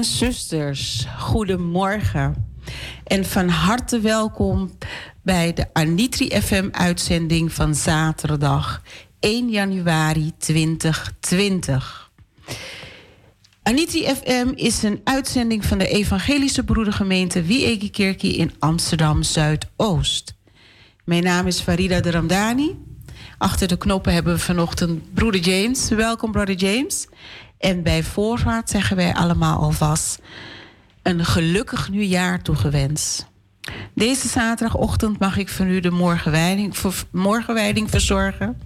zusters, goedemorgen. En van harte welkom bij de Anitri FM-uitzending van zaterdag 1 januari 2020. Anitri FM is een uitzending van de Evangelische Broedergemeente Wiegekerkie in Amsterdam Zuidoost. Mijn naam is Farida de Ramdani. Achter de knoppen hebben we vanochtend broeder James. Welkom, broeder James. En bij voorvaart zeggen wij allemaal alvast een gelukkig nieuwjaar toegewenst. Deze zaterdagochtend mag ik van u de morgenwijding, verzorgen.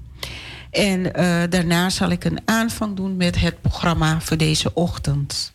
En uh, daarna zal ik een aanvang doen met het programma voor deze ochtend.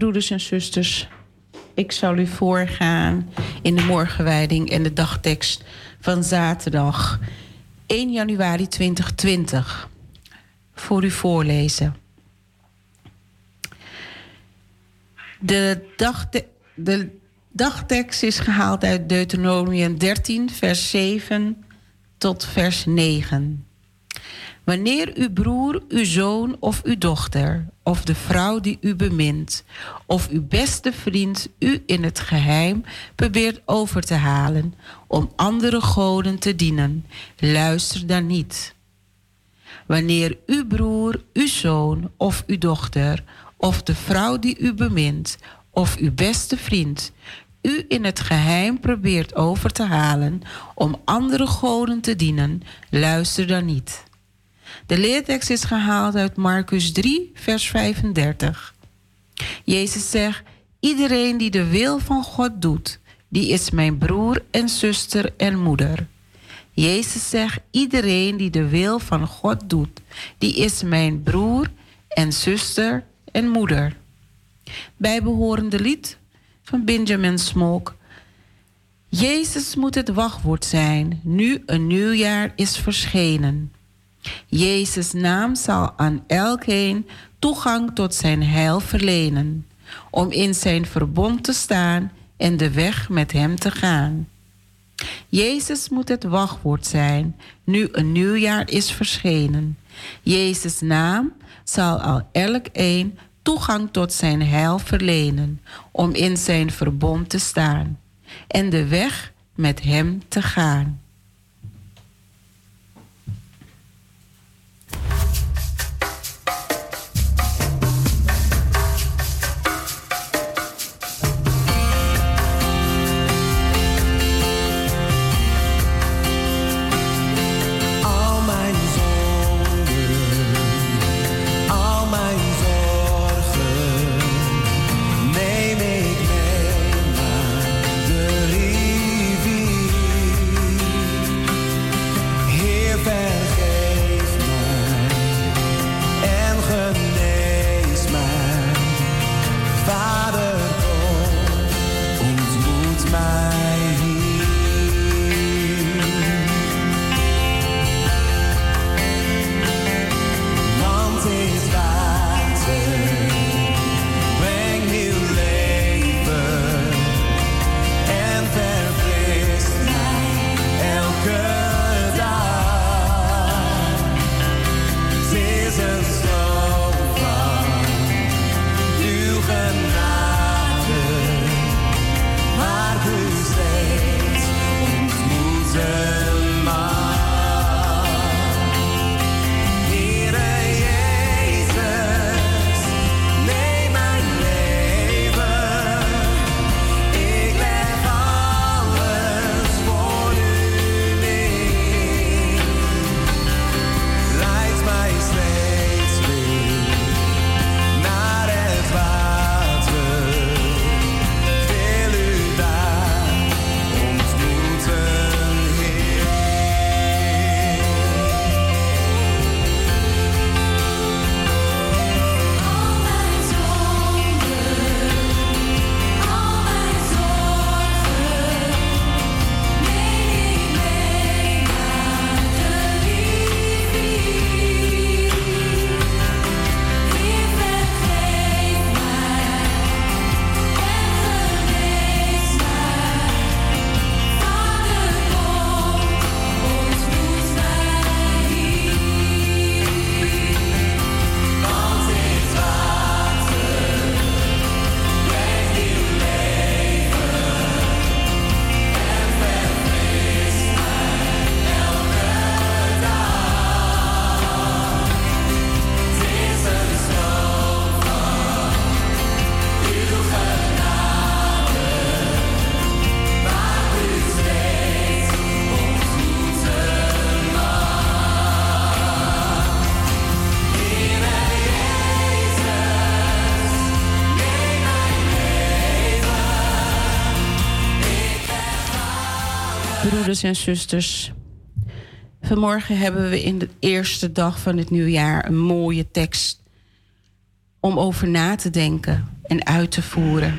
Broeders en zusters, ik zal u voorgaan in de morgenwijding en de dagtekst van zaterdag 1 januari 2020 voor u voorlezen. De, de dagtekst is gehaald uit Deuteronomium 13, vers 7 tot vers 9. Wanneer uw broer, uw zoon of uw dochter, of de vrouw die u bemint, of uw beste vriend u in het geheim probeert over te halen om andere goden te dienen, luister dan niet. Wanneer uw broer, uw zoon of uw dochter, of de vrouw die u bemint, of uw beste vriend u in het geheim probeert over te halen om andere goden te dienen, luister dan niet. De leertekst is gehaald uit Marcus 3, vers 35. Jezus zegt: Iedereen die de wil van God doet, die is mijn broer en zuster en moeder. Jezus zegt: Iedereen die de wil van God doet, die is mijn broer en zuster en moeder. Bijbehorende lied van Benjamin Smoke. Jezus moet het wachtwoord zijn, nu een nieuwjaar is verschenen. Jezus' naam zal aan elkeen toegang tot zijn heil verlenen, om in zijn verbond te staan en de weg met hem te gaan. Jezus moet het wachtwoord zijn, nu een nieuwjaar is verschenen. Jezus' naam zal al elkeen toegang tot zijn heil verlenen, om in zijn verbond te staan en de weg met hem te gaan. Broeders en zusters. Vanmorgen hebben we in de eerste dag van het nieuwjaar een mooie tekst om over na te denken en uit te voeren.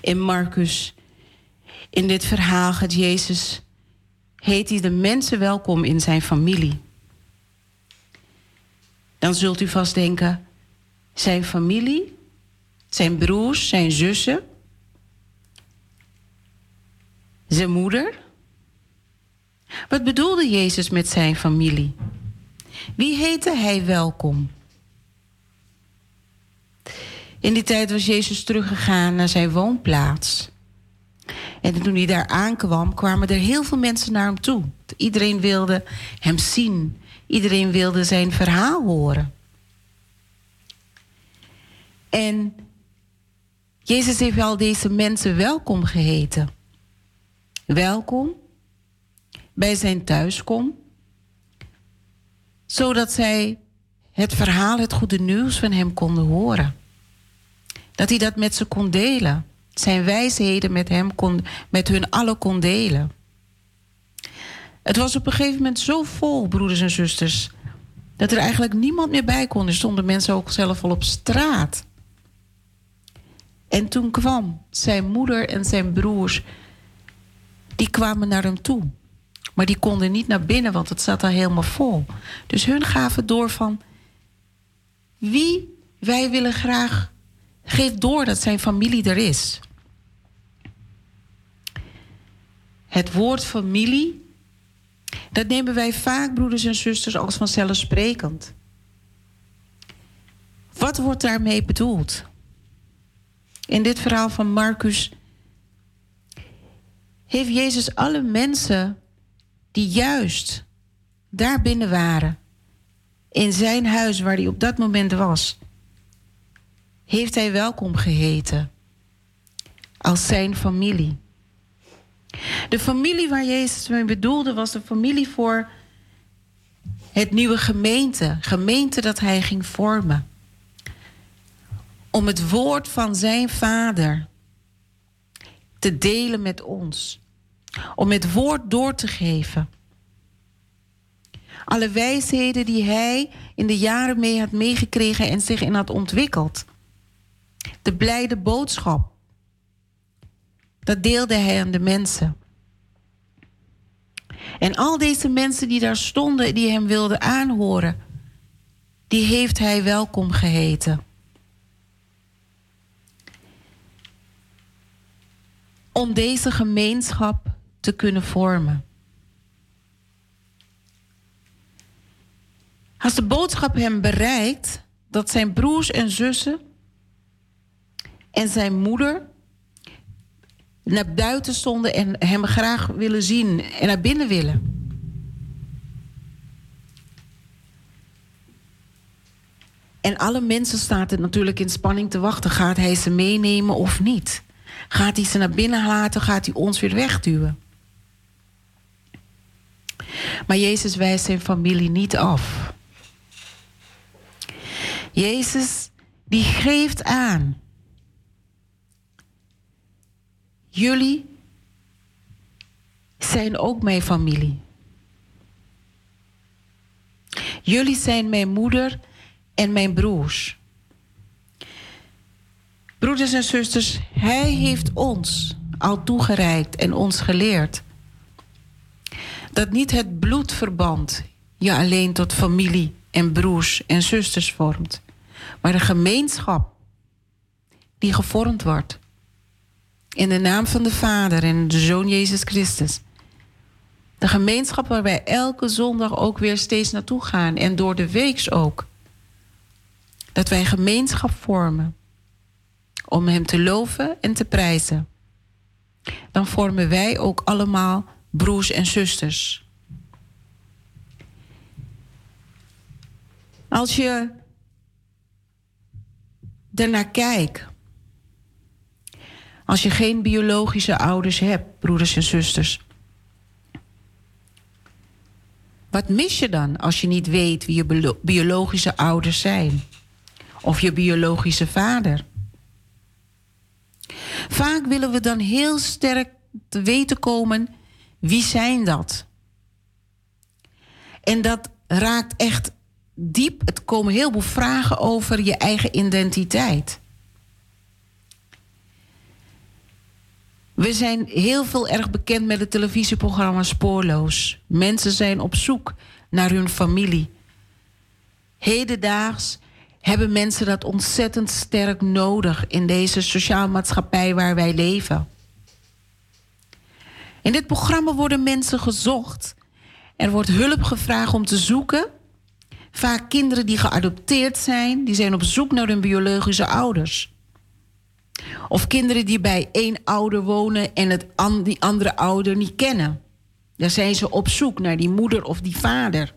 In Marcus, in dit verhaal gaat Jezus, heet hij de mensen welkom in zijn familie. Dan zult u vast denken, zijn familie, zijn broers, zijn zussen, zijn moeder, wat bedoelde Jezus met zijn familie? Wie heette hij welkom? In die tijd was Jezus teruggegaan naar zijn woonplaats. En toen hij daar aankwam, kwamen er heel veel mensen naar hem toe. Iedereen wilde hem zien. Iedereen wilde zijn verhaal horen. En Jezus heeft al deze mensen welkom geheten. Welkom bij zijn thuiskom, zodat zij het verhaal, het goede nieuws van hem konden horen. Dat hij dat met ze kon delen. Zijn wijsheden met, hem kon, met hun allen kon delen. Het was op een gegeven moment zo vol, broeders en zusters, dat er eigenlijk niemand meer bij kon. Er stonden mensen ook zelf al op straat. En toen kwam zijn moeder en zijn broers, die kwamen naar hem toe. Maar die konden niet naar binnen, want het zat al helemaal vol. Dus hun gaven door van wie wij willen graag. Geef door dat zijn familie er is. Het woord familie, dat nemen wij vaak, broeders en zusters, als vanzelfsprekend. Wat wordt daarmee bedoeld? In dit verhaal van Marcus heeft Jezus alle mensen die juist daar binnen waren, in zijn huis waar hij op dat moment was, heeft hij welkom geheten als zijn familie. De familie waar Jezus mee bedoelde was de familie voor het nieuwe gemeente, gemeente dat hij ging vormen. Om het woord van zijn vader te delen met ons. Om het woord door te geven. Alle wijsheden die hij in de jaren mee had meegekregen en zich in had ontwikkeld. De blijde boodschap. Dat deelde hij aan de mensen. En al deze mensen die daar stonden, die hem wilden aanhoren, die heeft hij welkom geheten. Om deze gemeenschap te kunnen vormen. Als de boodschap hem bereikt dat zijn broers en zussen en zijn moeder naar buiten stonden en hem graag willen zien en naar binnen willen. En alle mensen staan er natuurlijk in spanning te wachten. Gaat hij ze meenemen of niet? Gaat hij ze naar binnen laten? Gaat hij ons weer wegduwen? Maar Jezus wijst zijn familie niet af. Jezus die geeft aan. Jullie zijn ook mijn familie. Jullie zijn mijn moeder en mijn broers. Broeders en zusters, Hij heeft ons al toegereikt en ons geleerd dat niet het bloedverband je alleen tot familie en broers en zusters vormt, maar de gemeenschap die gevormd wordt in de naam van de Vader en de Zoon Jezus Christus. De gemeenschap waar wij elke zondag ook weer steeds naartoe gaan en door de weeks ook. Dat wij gemeenschap vormen om Hem te loven en te prijzen. Dan vormen wij ook allemaal broers en zusters. Als je ernaar kijkt, als je geen biologische ouders hebt, broeders en zusters. Wat mis je dan als je niet weet wie je biologische ouders zijn? Of je biologische vader? Vaak willen we dan heel sterk te weten komen wie zijn dat? En dat raakt echt diep. Het komen heel veel vragen over je eigen identiteit. We zijn heel veel erg bekend met het televisieprogramma Spoorloos. Mensen zijn op zoek naar hun familie. Hedendaags hebben mensen dat ontzettend sterk nodig in deze sociaal maatschappij waar wij leven. In dit programma worden mensen gezocht. Er wordt hulp gevraagd om te zoeken. Vaak kinderen die geadopteerd zijn, die zijn op zoek naar hun biologische ouders. Of kinderen die bij één ouder wonen en het die andere ouder niet kennen. Dan zijn ze op zoek naar die moeder of die vader.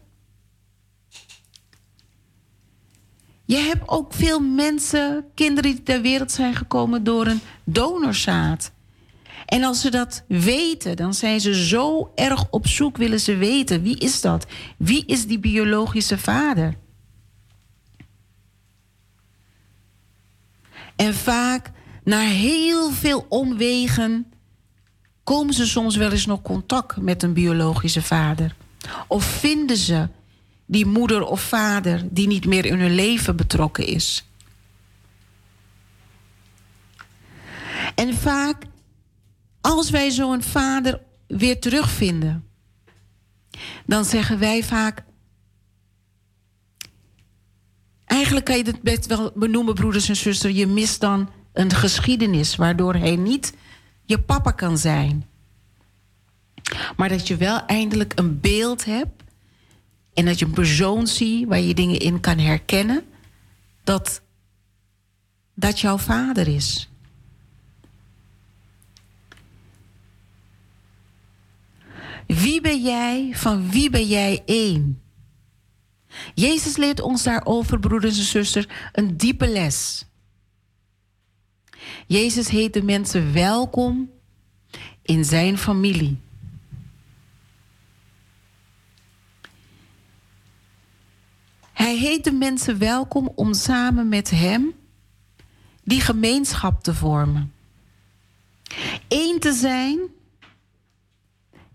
Je hebt ook veel mensen, kinderen die ter wereld zijn gekomen door een donorzaad. En als ze dat weten, dan zijn ze zo erg op zoek, willen ze weten wie is dat? Wie is die biologische vader? En vaak na heel veel omwegen komen ze soms wel eens nog contact met een biologische vader. Of vinden ze die moeder of vader die niet meer in hun leven betrokken is. En vaak, als wij zo'n vader weer terugvinden, dan zeggen wij vaak. Eigenlijk kan je het best wel benoemen, broeders en zusters. Je mist dan een geschiedenis waardoor hij niet je papa kan zijn. Maar dat je wel eindelijk een beeld hebt en dat je een persoon ziet waar je dingen in kan herkennen, dat dat jouw vader is. Wie ben jij? Van wie ben jij één? Jezus leert ons daarover, broeders en zusters, een diepe les. Jezus heet de mensen welkom in zijn familie. Hij heet de mensen welkom om samen met hem die gemeenschap te vormen. Eén te zijn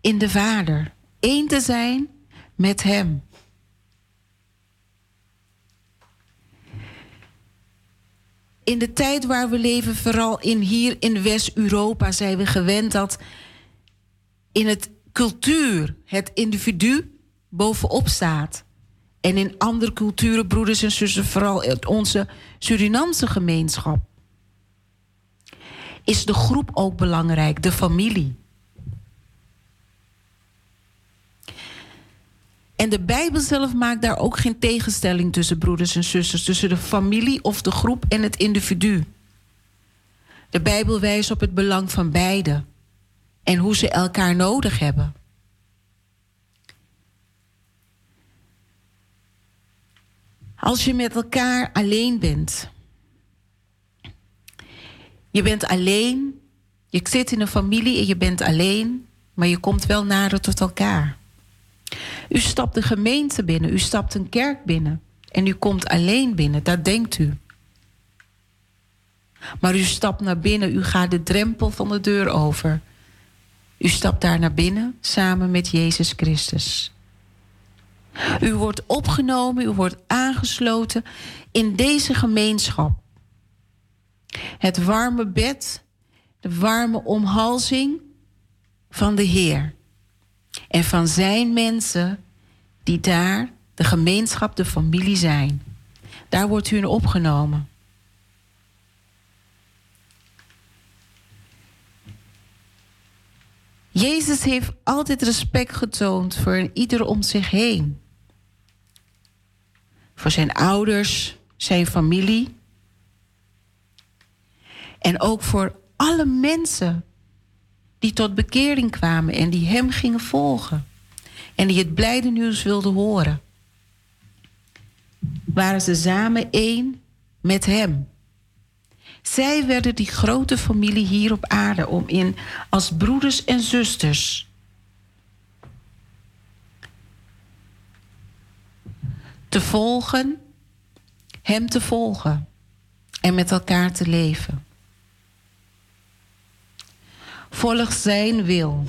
in de Vader. Eén te zijn met Hem. In de tijd waar we leven, vooral in hier in West-Europa, zijn we gewend dat in het cultuur het individu bovenop staat. En in andere culturen, broeders en zussen, vooral in onze Surinaamse gemeenschap, is de groep ook belangrijk, de familie. En de Bijbel zelf maakt daar ook geen tegenstelling tussen broeders en zusters, tussen de familie of de groep en het individu. De Bijbel wijst op het belang van beide en hoe ze elkaar nodig hebben. Als je met elkaar alleen bent, je bent alleen, je zit in een familie en je bent alleen, maar je komt wel nader tot elkaar. U stapt een gemeente binnen, u stapt een kerk binnen en u komt alleen binnen, dat denkt u. Maar u stapt naar binnen, u gaat de drempel van de deur over. U stapt daar naar binnen samen met Jezus Christus. U wordt opgenomen, u wordt aangesloten in deze gemeenschap. Het warme bed, de warme omhalzing van de Heer. En van zijn mensen die daar de gemeenschap, de familie zijn. Daar wordt u in opgenomen. Jezus heeft altijd respect getoond voor ieder om zich heen. Voor zijn ouders, zijn familie. En ook voor alle mensen die tot bekering kwamen en die hem gingen volgen. En die het blijde nieuws wilden horen. Waren ze samen één met hem. Zij werden die grote familie hier op aarde om in als broeders en zusters te volgen, hem te volgen en met elkaar te leven. Volg zijn wil.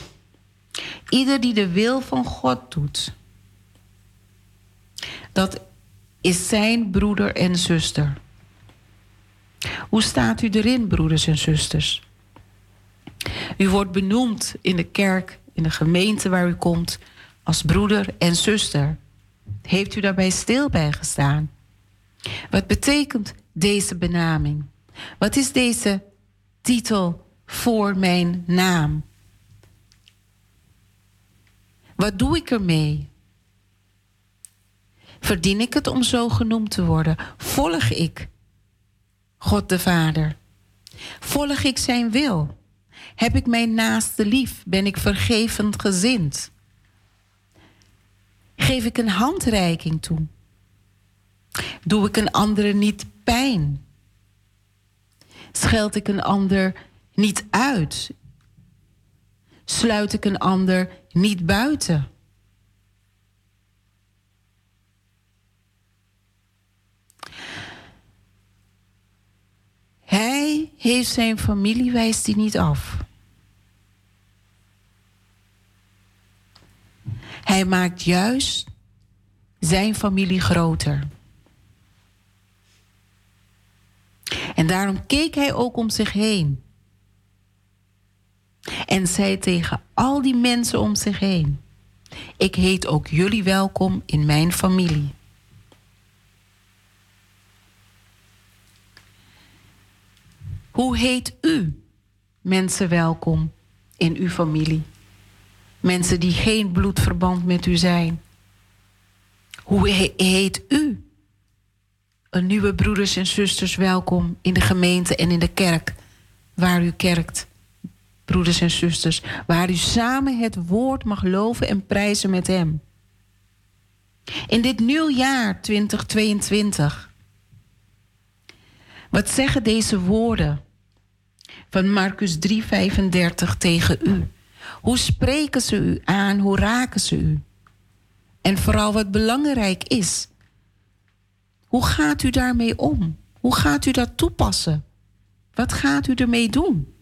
Ieder die de wil van God doet, dat is zijn broeder en zuster. Hoe staat u erin, broeders en zusters? U wordt benoemd in de kerk, in de gemeente waar u komt, als broeder en zuster. Heeft u daarbij stil bij gestaan? Wat betekent deze benaming? Wat is deze titel voor mijn naam? Wat doe ik ermee? Verdien ik het om zo genoemd te worden? Volg ik God de Vader? Volg ik zijn wil? Heb ik mijn naaste lief? Ben ik vergevend gezind? Geef ik een handreiking toe? Doe ik een andere niet pijn? Scheld ik een ander niet uit? Sluit ik een ander niet buiten? Hij heeft zijn familie, wijst hij niet af. Hij maakt juist zijn familie groter. En daarom keek hij ook om zich heen. En zei tegen al die mensen om zich heen: Ik heet ook jullie welkom in mijn familie. Hoe heet u mensen welkom in uw familie? Mensen die geen bloedverband met u zijn. Hoe heet u? Een nieuwe broeders en zusters welkom in de gemeente en in de kerk waar u kerkt. Broeders en zusters, waar u samen het woord mag loven en prijzen met Hem. In dit nieuwjaar 2022. Wat zeggen deze woorden van Marcus 3:35 tegen u? Hoe spreken ze u aan? Hoe raken ze u? En vooral wat belangrijk is, hoe gaat u daarmee om? Hoe gaat u dat toepassen? Wat gaat u ermee doen?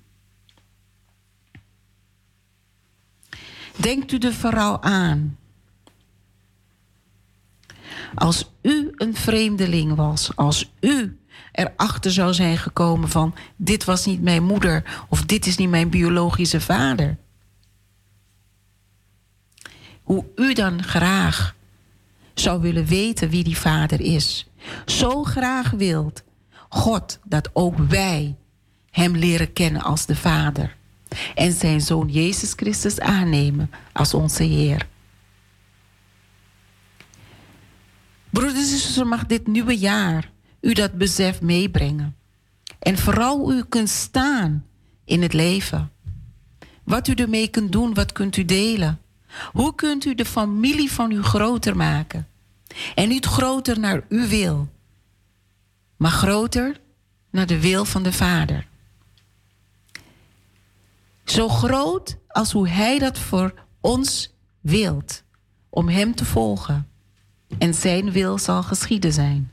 Denkt u er vooral aan. Als u een vreemdeling was, als u erachter zou zijn gekomen van dit was niet mijn moeder of dit is niet mijn biologische vader. Hoe u dan graag zou willen weten wie die vader is. Zo graag wilt God dat ook wij Hem leren kennen als de Vader. En zijn Zoon Jezus Christus aannemen als onze Heer. Broeders en zusters, mag dit nieuwe jaar u dat besef meebrengen. En vooral u kunt staan in het leven. Wat u ermee kunt doen, wat kunt u delen. Hoe kunt u de familie van u groter maken? En niet groter naar uw wil, maar groter naar de wil van de Vader. Zo groot als hoe Hij dat voor ons wilt, om Hem te volgen. En Zijn wil zal geschieden zijn.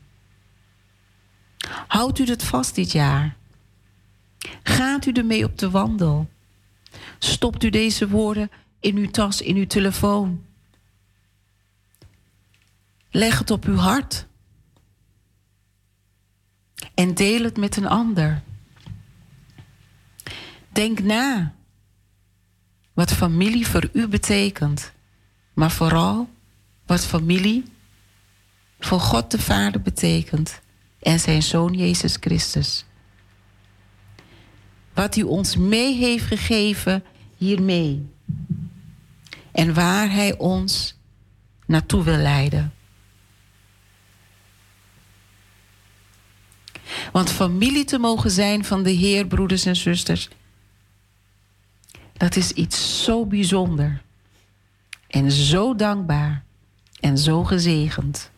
Houdt u het vast dit jaar? Gaat u ermee op de wandel? Stopt u deze woorden in uw tas, in uw telefoon? Leg het op uw hart. En deel het met een ander. Denk na wat familie voor u betekent, maar vooral wat familie voor God de Vader betekent en zijn Zoon Jezus Christus. Wat u ons mee heeft gegeven hiermee en waar Hij ons naartoe wil leiden. Want familie te mogen zijn van de Heer, broeders en zusters, dat is iets zo bijzonder en zo dankbaar en zo gezegend.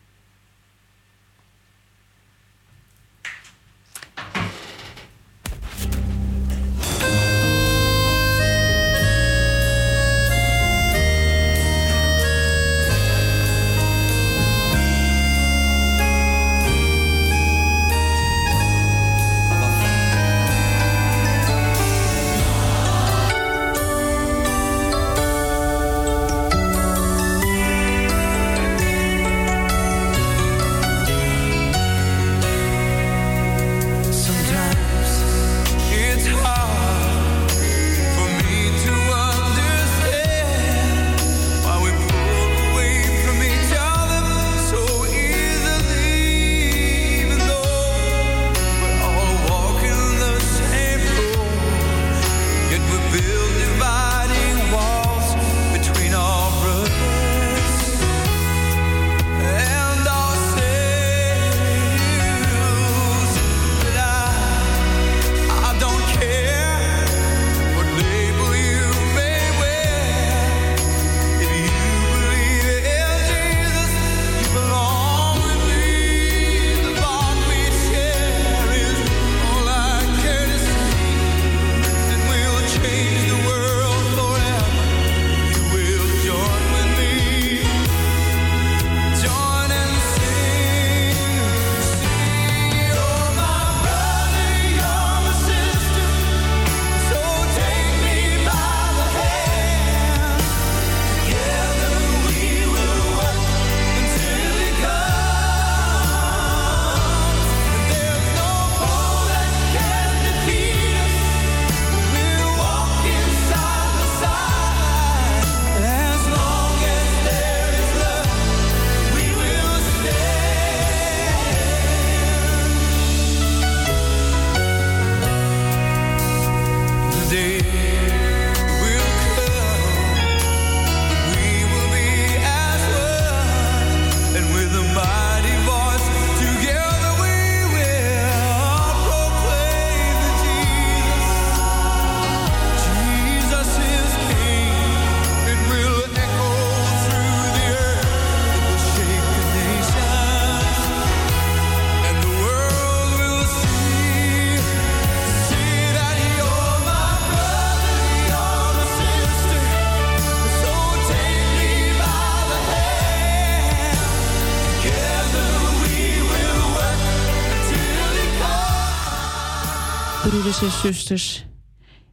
Broeders zusters,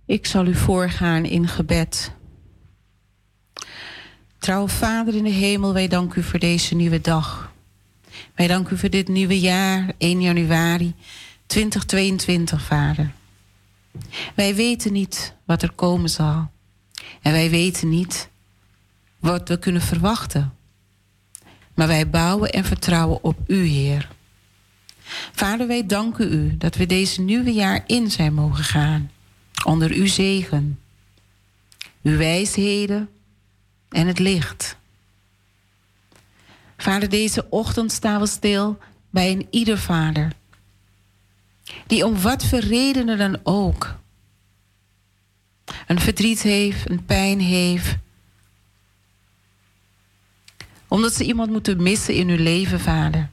ik zal u voorgaan in gebed. Trouwe Vader in de hemel, wij danken u voor deze nieuwe dag. Wij danken u voor dit nieuwe jaar, 1 januari 2022, Vader. Wij weten niet wat er komen zal. En wij weten niet wat we kunnen verwachten. Maar wij bouwen en vertrouwen op U, Heer. Vader, wij danken U dat we deze nieuwe jaar in zijn mogen gaan. Onder Uw zegen. Uw wijsheden en het licht. Vader, deze ochtend staan we stil bij een ieder vader. Die om wat voor redenen dan ook een verdriet heeft, een pijn heeft. Omdat ze iemand moeten missen in hun leven, vader.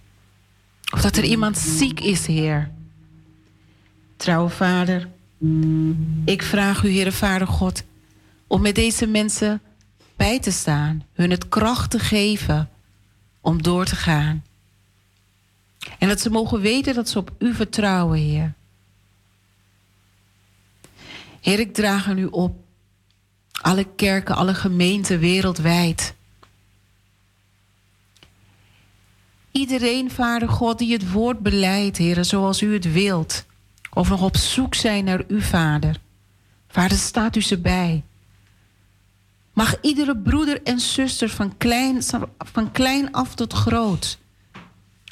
Of dat er iemand ziek is, Heer. Trouwe Vader, ik vraag u, Heere Vader God, om met deze mensen bij te staan, hun het kracht te geven om door te gaan. En dat ze mogen weten dat ze op u vertrouwen, Heer. Heer, ik draag aan u op alle kerken, alle gemeenten wereldwijd. Iedereen, Vader God, die het woord beleidt, Heer, zoals u het wilt. Of nog op zoek zijn naar u, Vader. Vader, staat u ze bij. Mag iedere broeder en zuster van klein, van klein af tot groot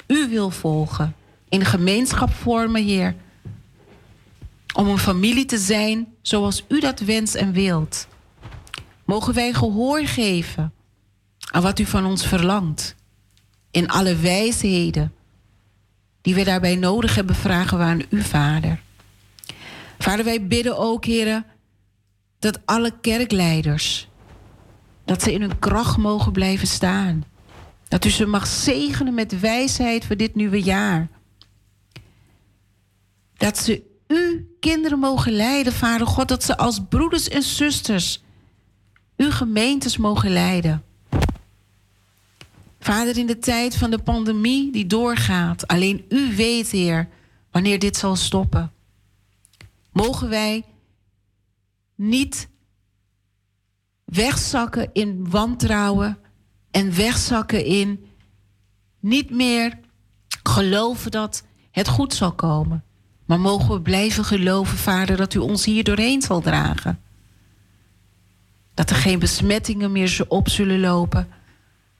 u wil volgen. In gemeenschap vormen, Heer. Om een familie te zijn zoals u dat wenst en wilt. Mogen wij gehoor geven aan wat u van ons verlangt. In alle wijsheden die we daarbij nodig hebben, vragen we aan u, Vader. Vader, wij bidden ook, heren, dat alle kerkleiders, dat ze in hun kracht mogen blijven staan. Dat u ze mag zegenen met wijsheid voor dit nieuwe jaar. Dat ze uw kinderen mogen leiden, Vader God. Dat ze als broeders en zusters uw gemeentes mogen leiden. Vader, in de tijd van de pandemie die doorgaat, alleen u weet, Heer, wanneer dit zal stoppen. Mogen wij niet wegzakken in wantrouwen en wegzakken in niet meer geloven dat het goed zal komen. Maar mogen we blijven geloven, Vader, dat u ons hier doorheen zal dragen. Dat er geen besmettingen meer op zullen lopen.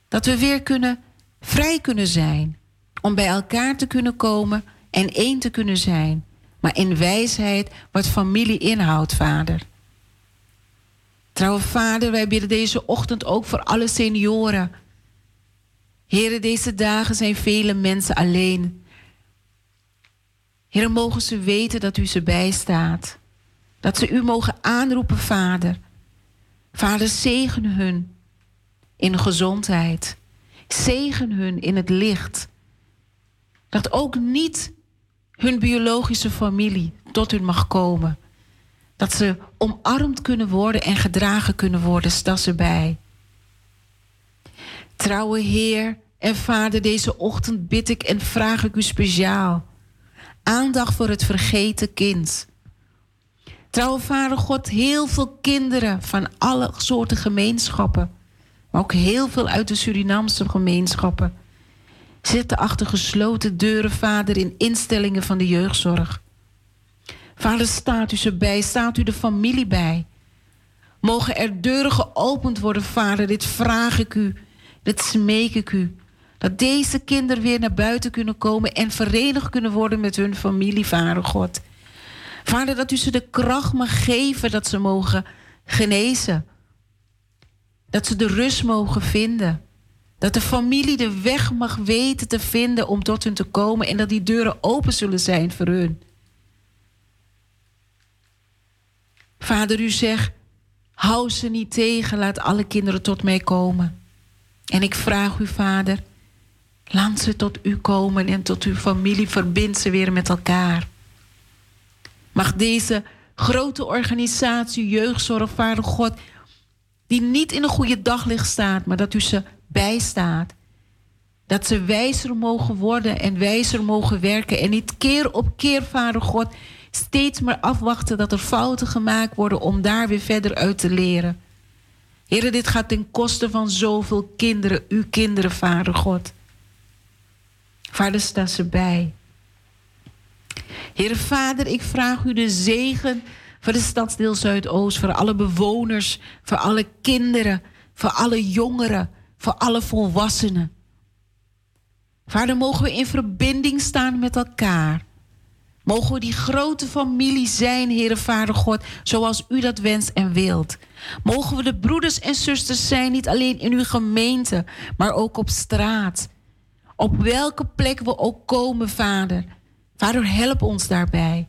Dat we weer kunnen, vrij kunnen zijn. Om bij elkaar te kunnen komen en één te kunnen zijn. Maar in wijsheid wat familie inhoudt, Vader. Trouwe Vader, wij bidden deze ochtend ook voor alle senioren. Heren, deze dagen zijn vele mensen alleen. Heren, mogen ze weten dat u ze bijstaat. Dat ze u mogen aanroepen, Vader. Vader, zegen hun in gezondheid. Zegen hun in het licht. Dat ook niet hun biologische familie tot hun mag komen. Dat ze omarmd kunnen worden en gedragen kunnen worden, sta ze bij. Trouwe Heer en Vader, deze ochtend bid ik en vraag ik u speciaal. Aandacht voor het vergeten kind. Trouwe Vader God, heel veel kinderen van alle soorten gemeenschappen, maar ook heel veel uit de Surinaamse gemeenschappen, zitten achter gesloten deuren, Vader, in instellingen van de jeugdzorg. Vader, staat u ze bij, staat u de familie bij. Mogen er deuren geopend worden, Vader, dit vraag ik u, dit smeek ik u. Dat deze kinderen weer naar buiten kunnen komen en verenigd kunnen worden met hun familie, Vader God. Vader, dat u ze de kracht mag geven dat ze mogen genezen. Dat ze de rust mogen vinden. Dat de familie de weg mag weten te vinden om tot hun te komen en dat die deuren open zullen zijn voor hun. Vader, u zegt, hou ze niet tegen, laat alle kinderen tot mij komen. En ik vraag u, Vader, laat ze tot u komen en tot uw familie, verbind ze weer met elkaar. Mag deze grote organisatie, jeugdzorg, Vader God, die niet in een goede daglicht staat, maar dat u ze bijstaat. Dat ze wijzer mogen worden en wijzer mogen werken. En niet keer op keer, Vader God, steeds maar afwachten dat er fouten gemaakt worden om daar weer verder uit te leren. Heren, dit gaat ten koste van zoveel kinderen, uw kinderen, Vader God. Vader, sta ze bij. Heere Vader, ik vraag u de zegen voor de stadsdeel Zuidoost, voor alle bewoners, voor alle kinderen, voor alle jongeren, voor alle volwassenen. Vader, mogen we in verbinding staan met elkaar. Mogen we die grote familie zijn, Heere Vader God, zoals u dat wenst en wilt. Mogen we de broeders en zusters zijn, niet alleen in uw gemeente, maar ook op straat. Op welke plek we ook komen, Vader. Vader, help ons daarbij.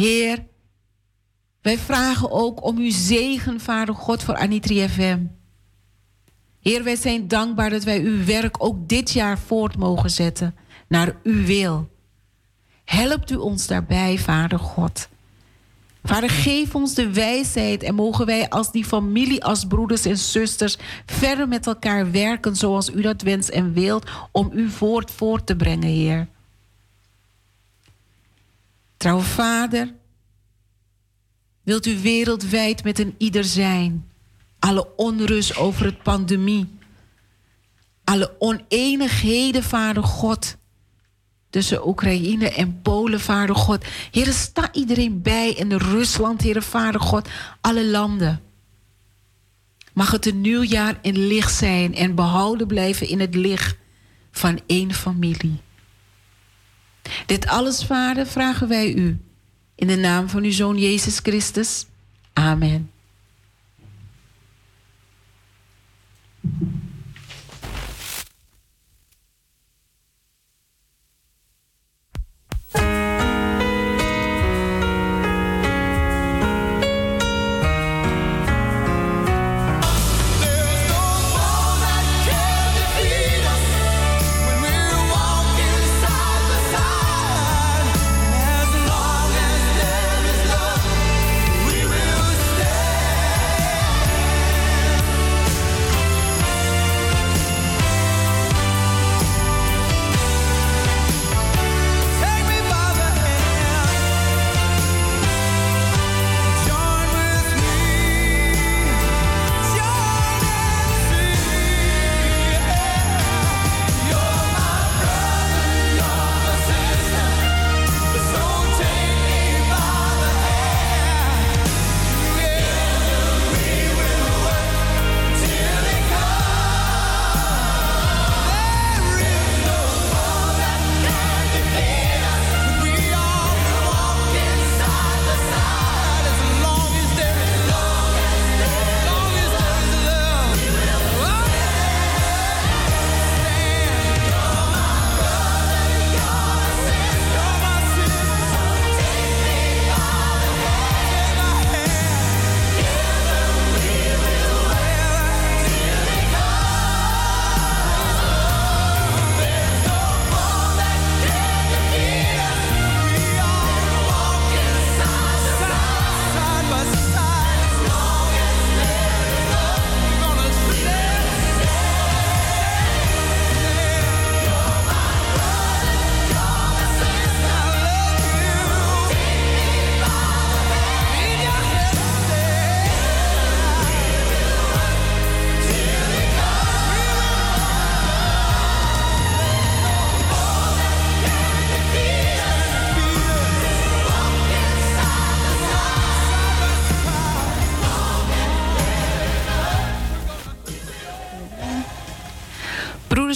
Heer, wij vragen ook om uw zegen, Vader God, voor Anitri FM. Heer, wij zijn dankbaar dat wij uw werk ook dit jaar voort mogen zetten naar uw wil. Helpt u ons daarbij, Vader God. Vader, geef ons de wijsheid en mogen wij als die familie, als broeders en zusters, verder met elkaar werken zoals u dat wenst en wilt om uw woord voort te brengen, Heer. Trouwe Vader, wilt u wereldwijd met een ieder zijn? Alle onrust over het pandemie, alle oneenigheden, Vader God tussen Oekraïne en Polen, Vader God. Heer, sta iedereen bij in Rusland, Heer, Vader God, alle landen. Mag het een nieuw jaar in licht zijn en behouden blijven in het licht van één familie. Dit alles, Vader, vragen wij u. In de naam van uw Zoon Jezus Christus. Amen.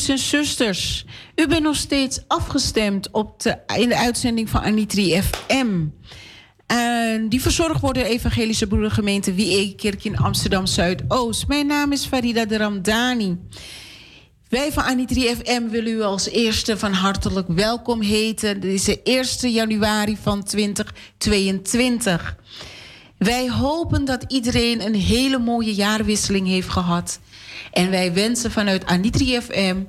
En zusters, u bent nog steeds afgestemd op de, in de uitzending van Anitri FM. En die verzorgd wordt de Evangelische Broedergemeente Wie Kerk in Amsterdam Zuidoost. Mijn naam is Farida de Ramdani. Wij van Anitri FM willen u als eerste van hartelijk welkom heten. Dit is de 1 januari van 2022. Wij hopen dat iedereen een hele mooie jaarwisseling heeft gehad. En wij wensen vanuit Anitri FM,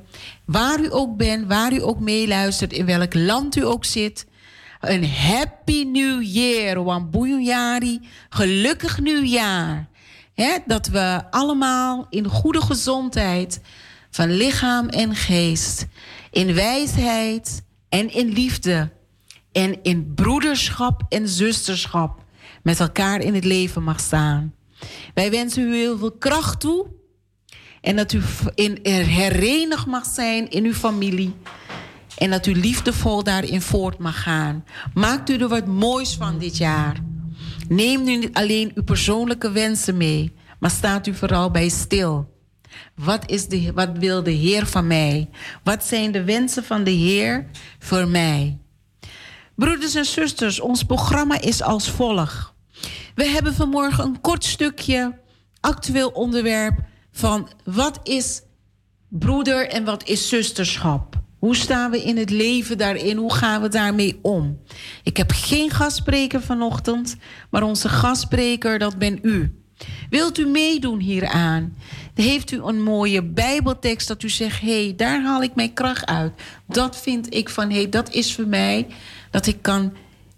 waar u ook bent, waar u ook meeluistert, in welk land u ook zit, een happy new year, Wambuyari, gelukkig nieuwjaar. He, dat we allemaal in goede gezondheid van lichaam en geest, in wijsheid en in liefde en in broederschap en zusterschap met elkaar in het leven mag staan. Wij wensen u heel veel kracht toe en dat u in, herenigd mag zijn in uw familie. En dat u liefdevol daarin voort mag gaan. Maakt u er wat moois van dit jaar. Neem nu niet alleen uw persoonlijke wensen mee, maar staat u vooral bij stil. Wat, is de, wat wil de Heer van mij? Wat zijn de wensen van de Heer voor mij? Broeders en zusters, ons programma is als volgt. We hebben vanmorgen een kort stukje actueel onderwerp van wat is broeder en wat is zusterschap? Hoe staan we in het leven daarin? Hoe gaan we daarmee om? Ik heb geen gastspreker vanochtend, maar onze gastspreker, dat ben u. Wilt u meedoen hieraan? Heeft u een mooie Bijbeltekst dat u zegt: hé, hey, daar haal ik mijn kracht uit. Dat vind ik van hé, hey, dat is voor mij dat ik kan,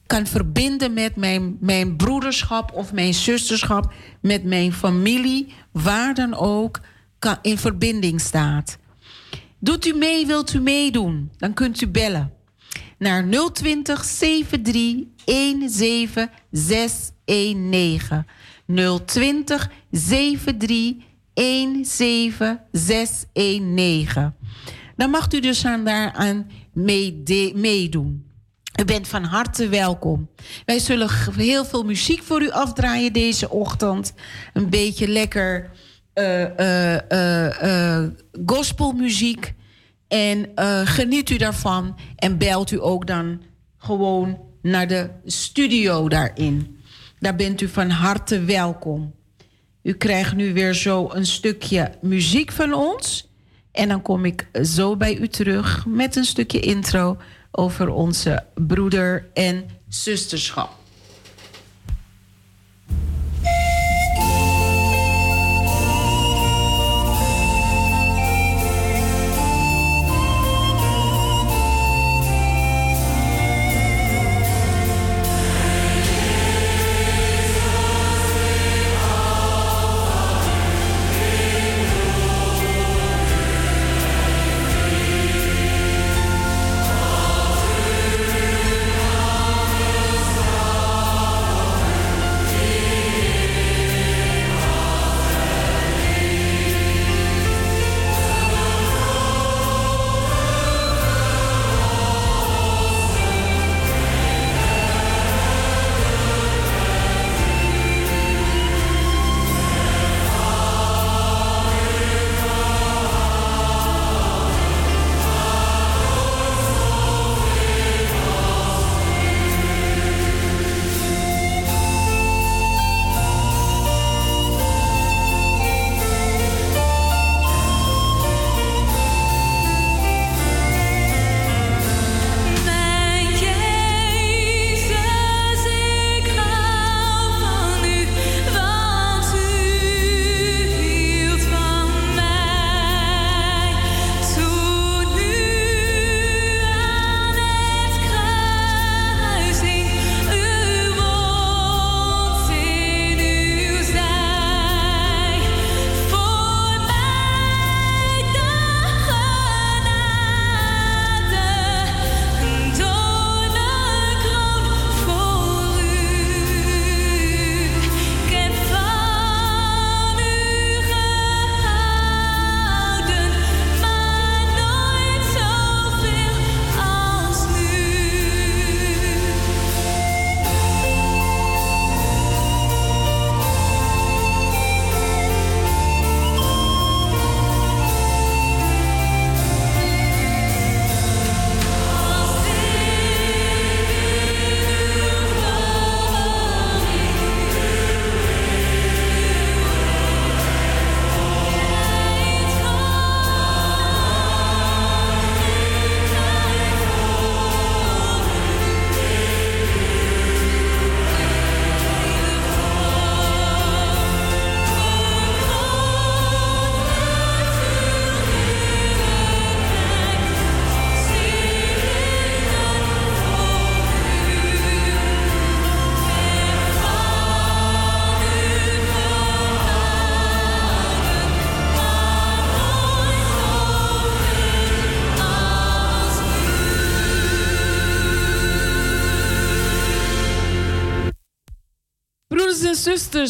kan verbinden met mijn, mijn broederschap of mijn zusterschap, met mijn familie, waar dan ook kan, in verbinding staat. Doet u mee, wilt u meedoen? Dan kunt u bellen naar 020 73 17619. 020 73 17619. Dan mag u dus aan daaraan meedoen. U bent van harte welkom. Wij zullen heel veel muziek voor u afdraaien deze ochtend. Een beetje lekker uh, gospelmuziek. En geniet u daarvan. En belt u ook dan gewoon naar de studio daarin. Daar bent u van harte welkom. U krijgt nu weer zo een stukje muziek van ons. En dan kom ik zo bij u terug met een stukje intro over onze broeder- en zusterschap.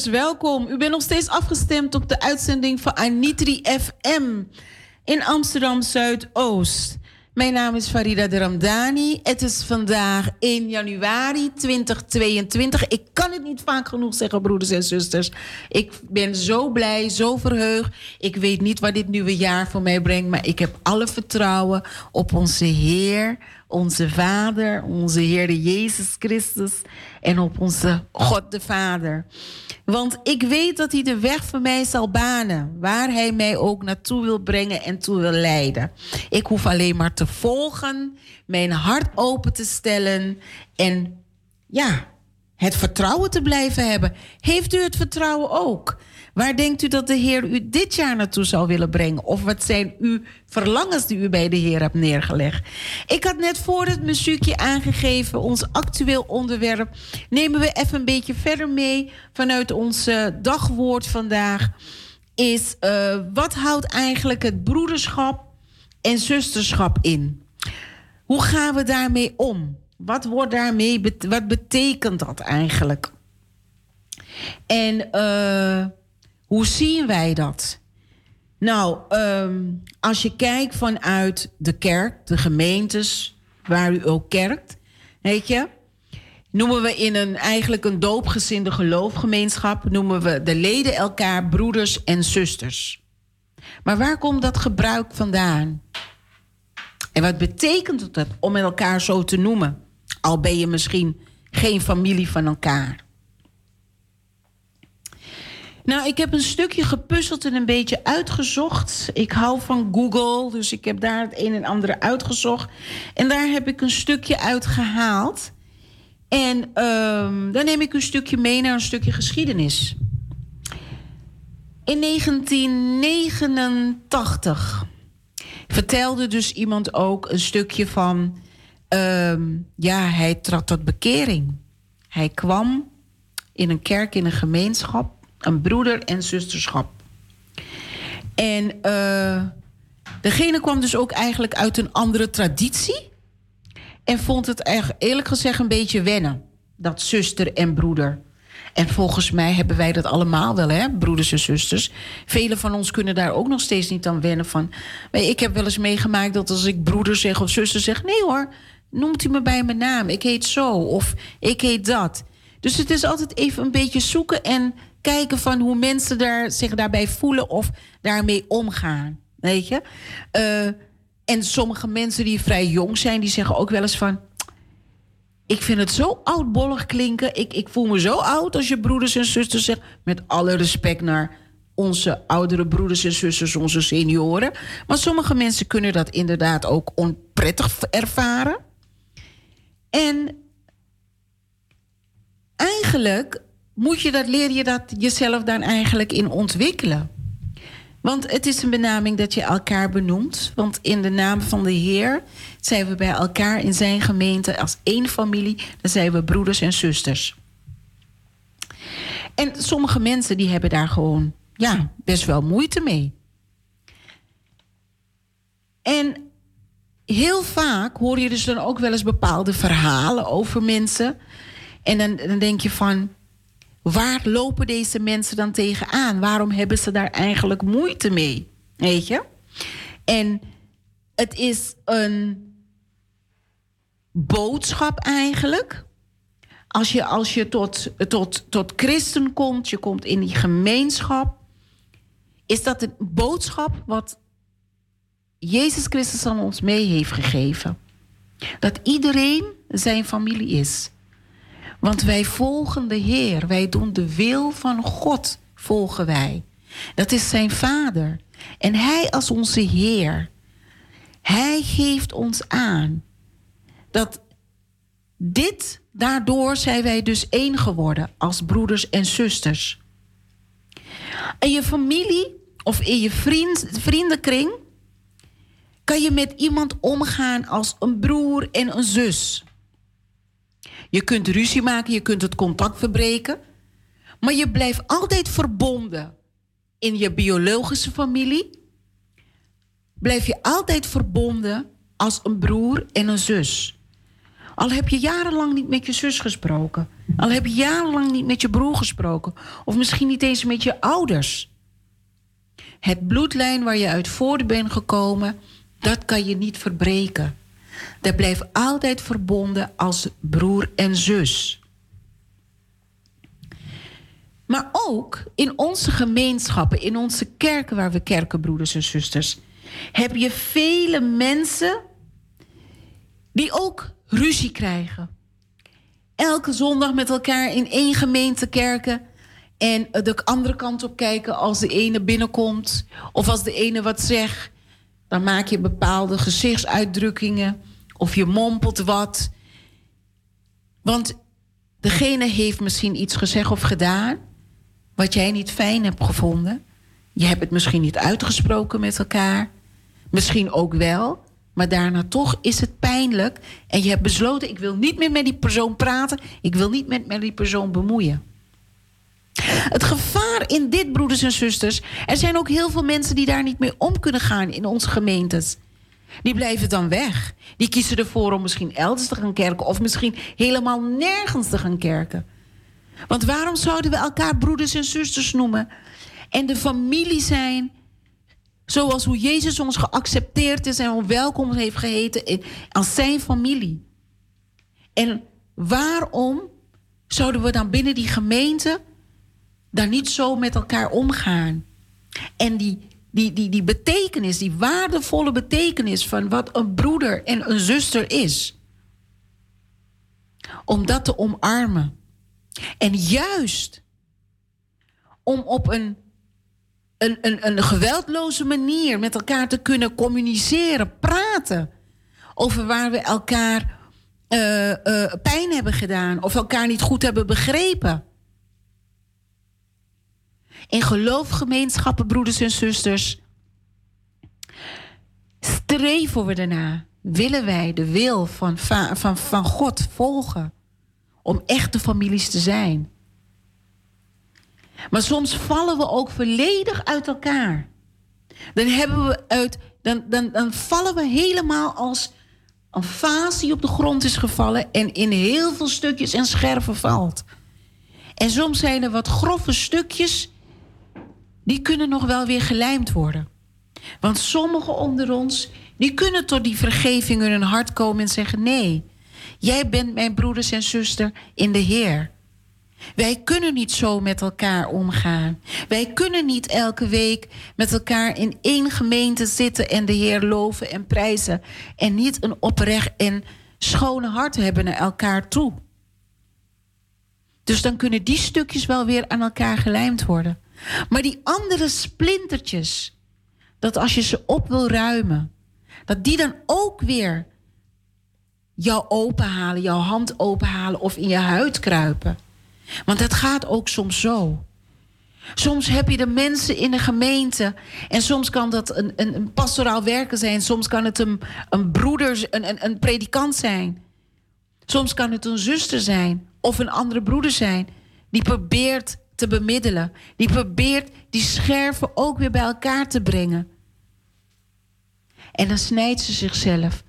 Welkom. U bent nog steeds afgestemd op de uitzending van Anitri FM in Amsterdam Zuidoost. Mijn naam is Farida de Ramdani. Het is vandaag 1 januari 2022. Ik kan het niet vaak genoeg zeggen, broeders en zusters. Ik ben zo blij, zo verheugd. Ik weet niet wat dit nieuwe jaar voor mij brengt, maar ik heb alle vertrouwen op onze Heer, onze Vader, onze Heer Jezus Christus en op onze God de Vader. Want ik weet dat hij de weg voor mij zal banen, waar hij mij ook naartoe wil brengen en toe wil leiden. Ik hoef alleen maar te volgen, mijn hart open te stellen en ja, het vertrouwen te blijven hebben. Heeft u het vertrouwen ook? Waar denkt u dat de Heer u dit jaar naartoe zou willen brengen? Of wat zijn uw verlangens die u bij de Heer hebt neergelegd? Ik had net voor het muziekje aangegeven, ons actueel onderwerp. Nemen we even een beetje verder mee vanuit ons dagwoord vandaag. Is uh, wat houdt eigenlijk het broederschap en zusterschap in? Hoe gaan we daarmee om? Wat, wordt daarmee, wat betekent dat eigenlijk? En uh, hoe zien wij dat? Nou, um, als je kijkt vanuit de kerk, de gemeentes waar u ook kerkt, weet je, noemen we in een eigenlijk een doopgezinde geloofgemeenschap, noemen we de leden elkaar broeders en zusters. Maar waar komt dat gebruik vandaan? En wat betekent het om elkaar zo te noemen? Al ben je misschien geen familie van elkaar. Nou, ik heb een stukje gepuzzeld en een beetje uitgezocht. Ik hou van Google, dus ik heb daar het een en ander uitgezocht. En daar heb ik een stukje uitgehaald. En um, dan neem ik een stukje mee naar een stukje geschiedenis. In 1989 vertelde dus iemand ook een stukje van... Um, ja, hij trad tot bekering. Hij kwam in een kerk, in een gemeenschap een broeder- en zusterschap. En uh, degene kwam dus ook eigenlijk uit een andere traditie. En vond het eigenlijk eerlijk gezegd een beetje wennen. Dat zuster en broeder. En volgens mij hebben wij dat allemaal wel, hè, broeders en zusters. Velen van ons kunnen daar ook nog steeds niet aan wennen van. Ik heb wel eens meegemaakt dat als ik broeder zeg of zuster zeg... nee hoor, noemt u me bij mijn naam. Ik heet zo of ik heet dat. Dus het is altijd even een beetje zoeken en kijken van hoe mensen daar, zich daarbij voelen of daarmee omgaan. Weet je? Uh, en sommige mensen die vrij jong zijn, die zeggen ook wel eens van. Ik vind het zo oudbollig klinken. Ik, ik voel me zo oud als je broeders en zusters zegt. Met alle respect naar onze oudere broeders en zusters, onze senioren. Maar sommige mensen kunnen dat inderdaad ook onprettig ervaren. En eigenlijk moet je dat, leer je dat jezelf dan eigenlijk in ontwikkelen. Want het is een benaming dat je elkaar benoemt. Want in de naam van de Heer zijn we bij elkaar in zijn gemeente als één familie. Dan zijn we broeders en zusters. En sommige mensen die hebben daar gewoon ja, best wel moeite mee. En heel vaak hoor je dus dan ook wel eens bepaalde verhalen over mensen. En dan, dan denk je van, waar lopen deze mensen dan tegenaan? Waarom hebben ze daar eigenlijk moeite mee? Weet je? En het is een boodschap eigenlijk. Als je, als je tot, tot, tot christen komt, je komt in die gemeenschap, is dat een boodschap wat Jezus Christus aan ons mee heeft gegeven. Dat iedereen zijn familie is. Want wij volgen de Heer. Wij doen de wil van God, volgen wij. Dat is zijn Vader. En Hij als onze Heer. Hij geeft ons aan dat dit, daardoor zijn wij dus één geworden als broeders en zusters. In je familie of in je vriend, vriendenkring kan je met iemand omgaan als een broer en een zus. Je kunt ruzie maken, je kunt het contact verbreken. Maar je blijft altijd verbonden in je biologische familie. Blijf je altijd verbonden als een broer en een zus. Al heb je jarenlang niet met je zus gesproken. Al heb je jarenlang niet met je broer gesproken. Of misschien niet eens met je ouders. Het bloedlijn waar je uit voort bent gekomen, dat kan je niet verbreken. Dat blijft altijd verbonden als broer en zus. Maar ook in onze gemeenschappen, in onze kerken waar we kerkenbroeders en zusters, heb je vele mensen die ook ruzie krijgen. Elke zondag met elkaar in één gemeente kerken en de andere kant op kijken als de ene binnenkomt of als de ene wat zegt. Dan maak je bepaalde gezichtsuitdrukkingen of je mompelt wat. Want degene heeft misschien iets gezegd of gedaan wat jij niet fijn hebt gevonden. Je hebt het misschien niet uitgesproken met elkaar. Misschien ook wel. Maar daarna toch is het pijnlijk. En je hebt besloten, ik wil niet meer met die persoon praten. Ik wil niet met, met die persoon bemoeien. Het gevaar in dit, broeders en zusters... er zijn ook heel veel mensen die daar niet mee om kunnen gaan in onze gemeentes. Die blijven dan weg. Die kiezen ervoor om misschien elders te gaan kerken... of misschien helemaal nergens te gaan kerken. Want waarom zouden we elkaar broeders en zusters noemen... en de familie zijn Zoals hoe Jezus ons geaccepteerd is en ons welkom heeft geheten als zijn familie. En waarom zouden we dan binnen die gemeente daar niet zo met elkaar omgaan? En die, die, die, die betekenis, die waardevolle betekenis van wat een broeder en een zuster is. Om dat te omarmen. En juist om op een een, een, een geweldloze manier met elkaar te kunnen communiceren, praten. Over waar we elkaar uh, uh, pijn hebben gedaan of elkaar niet goed hebben begrepen. In geloofgemeenschappen, broeders en zusters, streven we erna. Willen wij de wil van, van, van God volgen om echte families te zijn? Maar soms vallen we ook volledig uit elkaar. Dan, hebben we uit, dan, dan, dan vallen we helemaal als een vaas die op de grond is gevallen en in heel veel stukjes en scherven valt. En soms zijn er wat grove stukjes, die kunnen nog wel weer gelijmd worden. Want sommigen onder ons, die kunnen tot die vergeving in hun hart komen en zeggen: Nee, jij bent mijn broeders en zuster in de Heer. Wij kunnen niet zo met elkaar omgaan. Wij kunnen niet elke week met elkaar in één gemeente zitten en de Heer loven en prijzen. En niet een oprecht en schone hart hebben naar elkaar toe. Dus dan kunnen die stukjes wel weer aan elkaar gelijmd worden. Maar die andere splintertjes, dat als je ze op wil ruimen, dat die dan ook weer jou openhalen, jouw hand openhalen of in je huid kruipen. Want het gaat ook soms zo. Soms heb je de mensen in de gemeente. En soms kan dat een, een, een pastoraal werker zijn. Soms kan het een, een broeder, een, een, een predikant zijn. Soms kan het een zuster zijn. Of een andere broeder zijn. Die probeert te bemiddelen. Die probeert die scherven ook weer bij elkaar te brengen. En dan snijdt ze zichzelf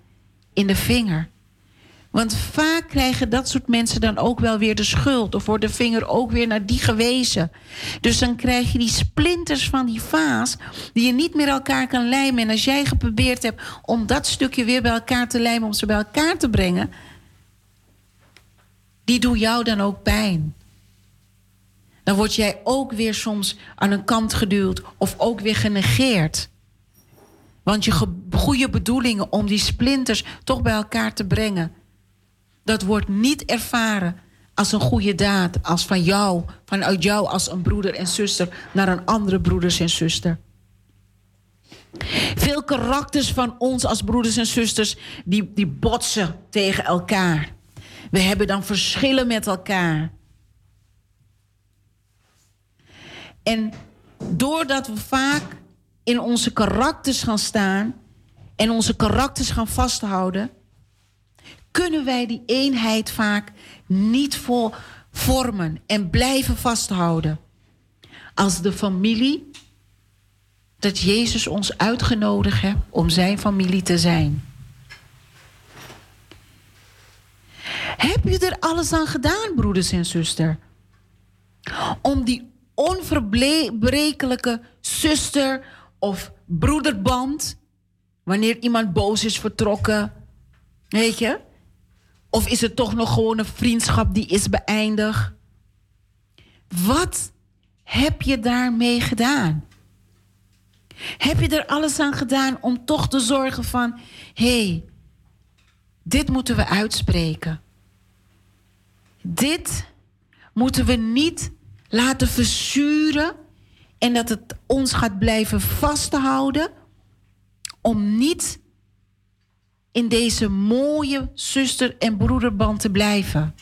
in de vinger. Want vaak krijgen dat soort mensen dan ook wel weer de schuld. Of wordt de vinger ook weer naar die gewezen. Dus dan krijg je die splinters van die vaas. die je niet meer elkaar kan lijmen. En als jij geprobeerd hebt om dat stukje weer bij elkaar te lijmen. om ze bij elkaar te brengen. die doen jou dan ook pijn. Dan word jij ook weer soms aan een kant geduwd. of ook weer genegeerd. Want je goede bedoelingen om die splinters toch bij elkaar te brengen dat wordt niet ervaren als een goede daad, als van jou, vanuit jou als een broeder en zuster naar een andere broeders en zuster. Veel karakters van ons als broeders en zusters, die, die botsen tegen elkaar. We hebben dan verschillen met elkaar. En doordat we vaak in onze karakters gaan staan en onze karakters gaan vasthouden, kunnen wij die eenheid vaak niet voor vormen en blijven vasthouden. Als de familie dat Jezus ons uitgenodigd heeft om zijn familie te zijn. Heb je er alles aan gedaan, broeders en zusters? Om die onverbrekelijke zuster of broederband, wanneer iemand boos is vertrokken, weet je? Of is het toch nog gewoon een vriendschap die is beëindigd? Wat heb je daarmee gedaan? Heb je er alles aan gedaan om toch te zorgen van, hé, hey, dit moeten we uitspreken. Dit moeten we niet laten verzuren en dat het ons gaat blijven vasthouden om niet in deze mooie zuster- en broederband te blijven.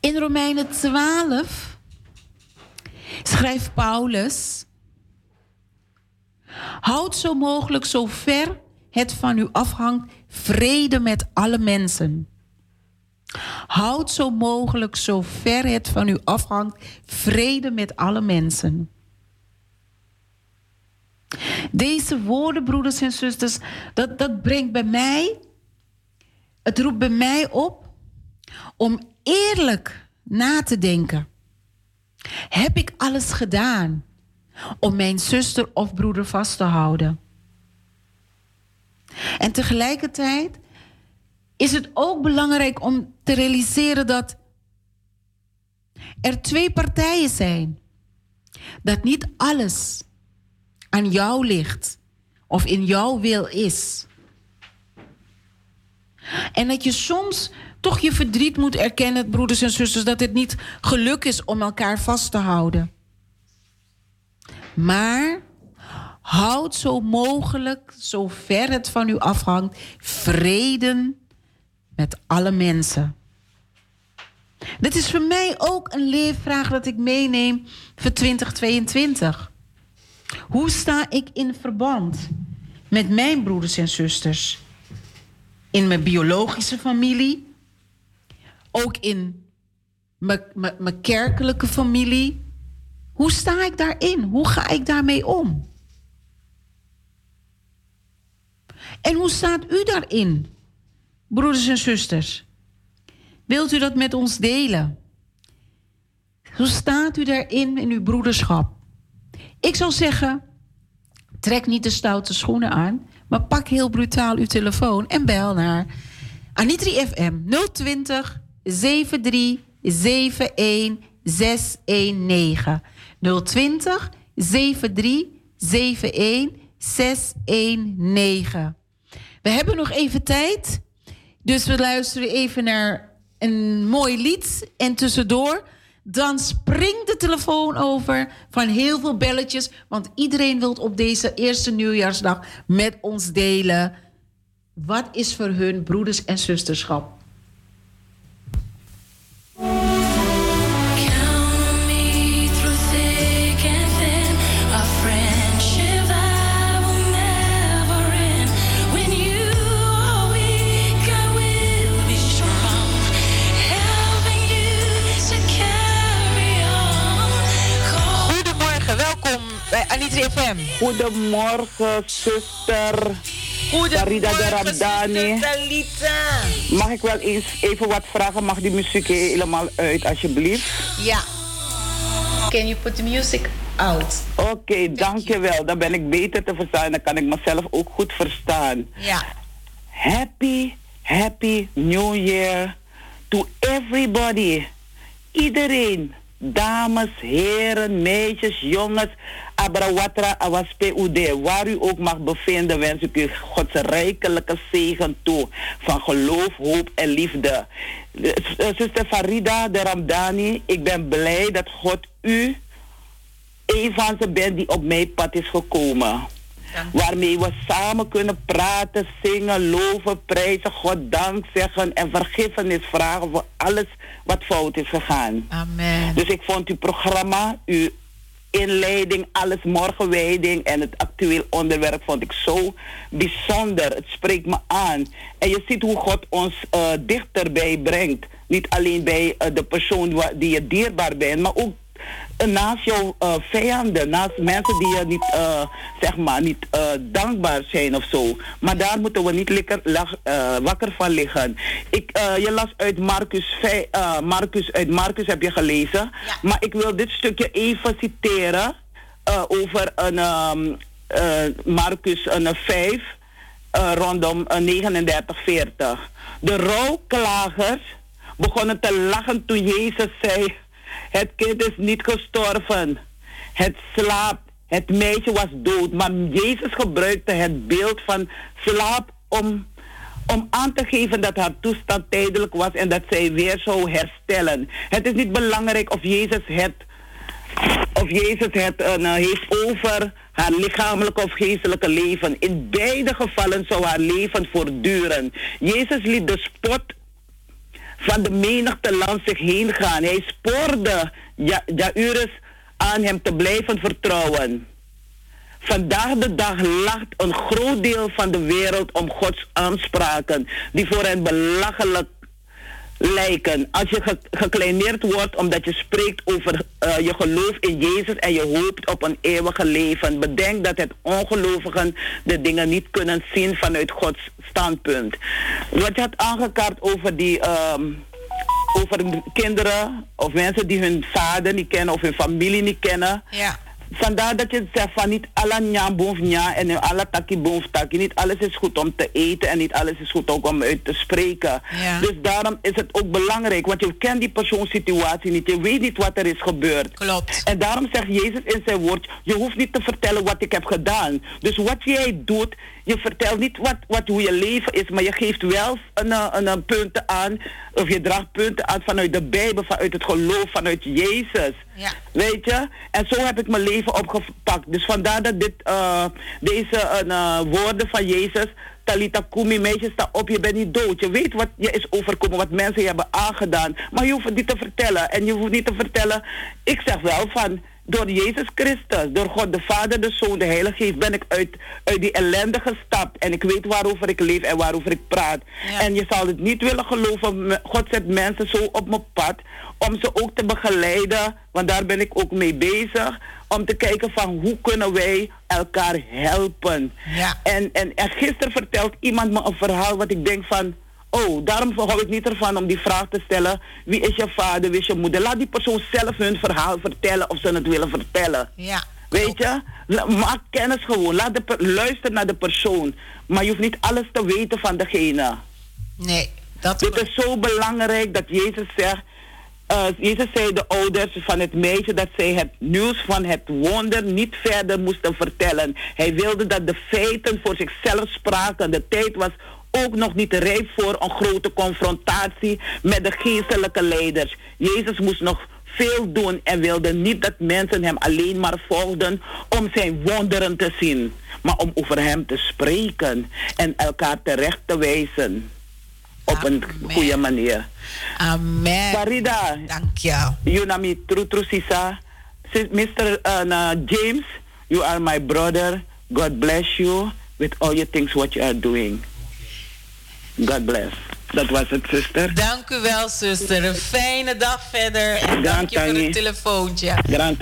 In Romeinen 12 schrijft Paulus: Houd zo mogelijk, zo ver het van u afhangt, vrede met alle mensen. Houd zo mogelijk, zo ver het van u afhangt, vrede met alle mensen. Deze woorden, broeders en zusters, dat, dat brengt bij mij, het roept bij mij op om eerlijk na te denken. Heb ik alles gedaan om mijn zuster of broeder vast te houden? En tegelijkertijd is het ook belangrijk om te realiseren dat er twee partijen zijn. Dat niet alles aan jou ligt of in jouw wil is. En dat je soms toch je verdriet moet erkennen, broeders en zusters, dat het niet geluk is om elkaar vast te houden. Maar houd zo mogelijk, zo ver het van u afhangt, vrede met alle mensen. Dit is voor mij ook een leervraag dat ik meeneem voor 2022. Hoe sta ik in verband met mijn broeders en zusters? In mijn biologische familie, ook in mijn kerkelijke familie. Hoe sta ik daarin? Hoe ga ik daarmee om? En hoe staat u daarin, broeders en zusters? Wilt u dat met ons delen? Hoe staat u daarin in uw broederschap? Ik zou zeggen, trek niet de stoute schoenen aan, maar pak heel brutaal uw telefoon en bel naar Anitri FM 020 73 71 619. 020 73 71 619. We hebben nog even tijd. Dus we luisteren even naar een mooi lied. En tussendoor, dan springt de telefoon over van heel veel belletjes. Want iedereen wil op deze eerste nieuwjaarsdag met ons delen. Wat is voor hun broeders en zusterschap? Goedemorgen, zuster. Goedemorgen, de Rabdani. Mag ik wel eens even wat vragen? Mag die muziek helemaal uit, alsjeblieft? Ja. Can you put the music out? Oké, okay, dankjewel. Dan ben ik beter te verstaan. Dan kan ik mezelf ook goed verstaan. Ja. Happy, happy New Year to everybody. Iedereen. Dames, heren, meisjes, jongens. Abrawatra Awaspe Ude, waar u ook mag bevinden, wens ik u Gods rijkelijke zegen toe. Van geloof, hoop en liefde. Zuster Farida de Ramdani, ik ben blij dat God u een van ze bent die op mijn pad is gekomen. Waarmee we samen kunnen praten, zingen, loven, prijzen, God dank zeggen en vergiffenis vragen voor alles wat fout is gegaan. Amen. Dus ik vond uw programma, uw inleiding, alles morgenwijding en het actueel onderwerp vond ik zo bijzonder. Het spreekt me aan. En je ziet hoe God ons uh, dichterbij brengt. Niet alleen bij uh, de persoon die je dierbaar bent, maar ook naast jouw uh, vijanden, naast mensen die je niet, uh, zeg maar, niet uh, dankbaar zijn of zo. Maar daar moeten we niet lekker, wakker van liggen. Ik, je las uit Marcus, Marcus, uit Marcus heb je gelezen. Ja. Maar ik wil dit stukje even citeren over een um, Marcus een 5, rondom 39, 40. De rouwklagers begonnen te lachen toen Jezus zei het kind is niet gestorven. Het slaapt. Het meisje was dood. Maar Jezus gebruikte het beeld van slaap om, om aan te geven dat haar toestand tijdelijk was en dat zij weer zou herstellen. Het is niet belangrijk of Jezus het, of Jezus het uh, heeft over haar lichamelijke of geestelijke leven. In beide gevallen zou haar leven voortduren. Jezus liet de spot van de menigte land zich heen gaan. Hij spoorde ja, aan hem te blijven vertrouwen. Vandaag de dag lacht een groot deel van de wereld om Gods aanspraken, die voor hen belachelijk lijken. Als je gekleineerd wordt omdat je spreekt over uh, je geloof in Jezus en je hoopt op een eeuwige leven. Bedenk dat het ongelovigen de dingen niet kunnen zien vanuit Gods standpunt. Wat je had aangekaart over die. Um, over kinderen of mensen die hun vader niet kennen of hun familie niet kennen. Ja. Vandaar dat je zegt van niet alle nja boef nja en alle taki boef taki. Niet alles is goed om te eten en niet alles is goed ook om uit te spreken. Dus daarom is het ook belangrijk, want je kent die persoonssituatie niet. Je weet niet wat er is gebeurd. Klopt. En daarom zegt Jezus in zijn woord, je hoeft niet te vertellen wat ik heb gedaan. Dus wat jij doet, je vertelt niet wat, wat, hoe je leven is, maar je geeft wel een, een, een punten aan, of je draagt punten aan vanuit de Bijbel, vanuit het geloof, vanuit Jezus. Ja. Weet je? En zo heb ik mijn leven opgepakt. Dus vandaar dat dit, uh, deze uh, woorden van Jezus, Talita Kumi, meisje, sta op, je bent niet dood. Je weet wat je is overkomen, wat mensen je hebben aangedaan. Maar je hoeft het niet te vertellen. En je hoeft niet te vertellen, ik zeg wel van, door Jezus Christus, door God de Vader, de Zoon, de Heilige Geest, ben ik uit, uit die ellende gestapt. En ik weet waarover ik leef en waarover ik praat. En je zal het niet willen geloven. God zet mensen zo op mijn pad om ze ook te begeleiden, want daar ben ik ook mee bezig. Om te kijken van hoe kunnen wij elkaar helpen. Ja. En, en, en gisteren vertelt iemand me een verhaal wat ik denk van Oh, daarom hou ik niet ervan om die vraag te stellen. Wie is je vader, wie is je moeder? Laat die persoon zelf hun verhaal vertellen of ze het willen vertellen. Ja. Weet je? Maak kennis gewoon. Laat de luister naar de persoon. Maar je hoeft niet alles te weten van degene. Nee, dat Dit is zo belangrijk dat Jezus zegt. Uh, Jezus zei de ouders van het meisje dat zij het nieuws van het wonder niet verder moesten vertellen. Hij wilde dat de feiten voor zichzelf spraken. De tijd was ook nog niet rijp voor een grote confrontatie met de geestelijke leiders. Jezus moest nog veel doen en wilde niet dat mensen hem alleen maar volgden om zijn wonderen te zien, maar om over hem te spreken en elkaar terecht te wijzen op een goede manier. Amen. Farida. Dank je. Yunami Trutrusisa. Mr. Uh, James, you are my brother. God bless you with all your things what you are doing. God bless. Dat was het, zuster. Dank u wel, zuster. Een fijne dag verder. En dank je voor het telefoontje. Grand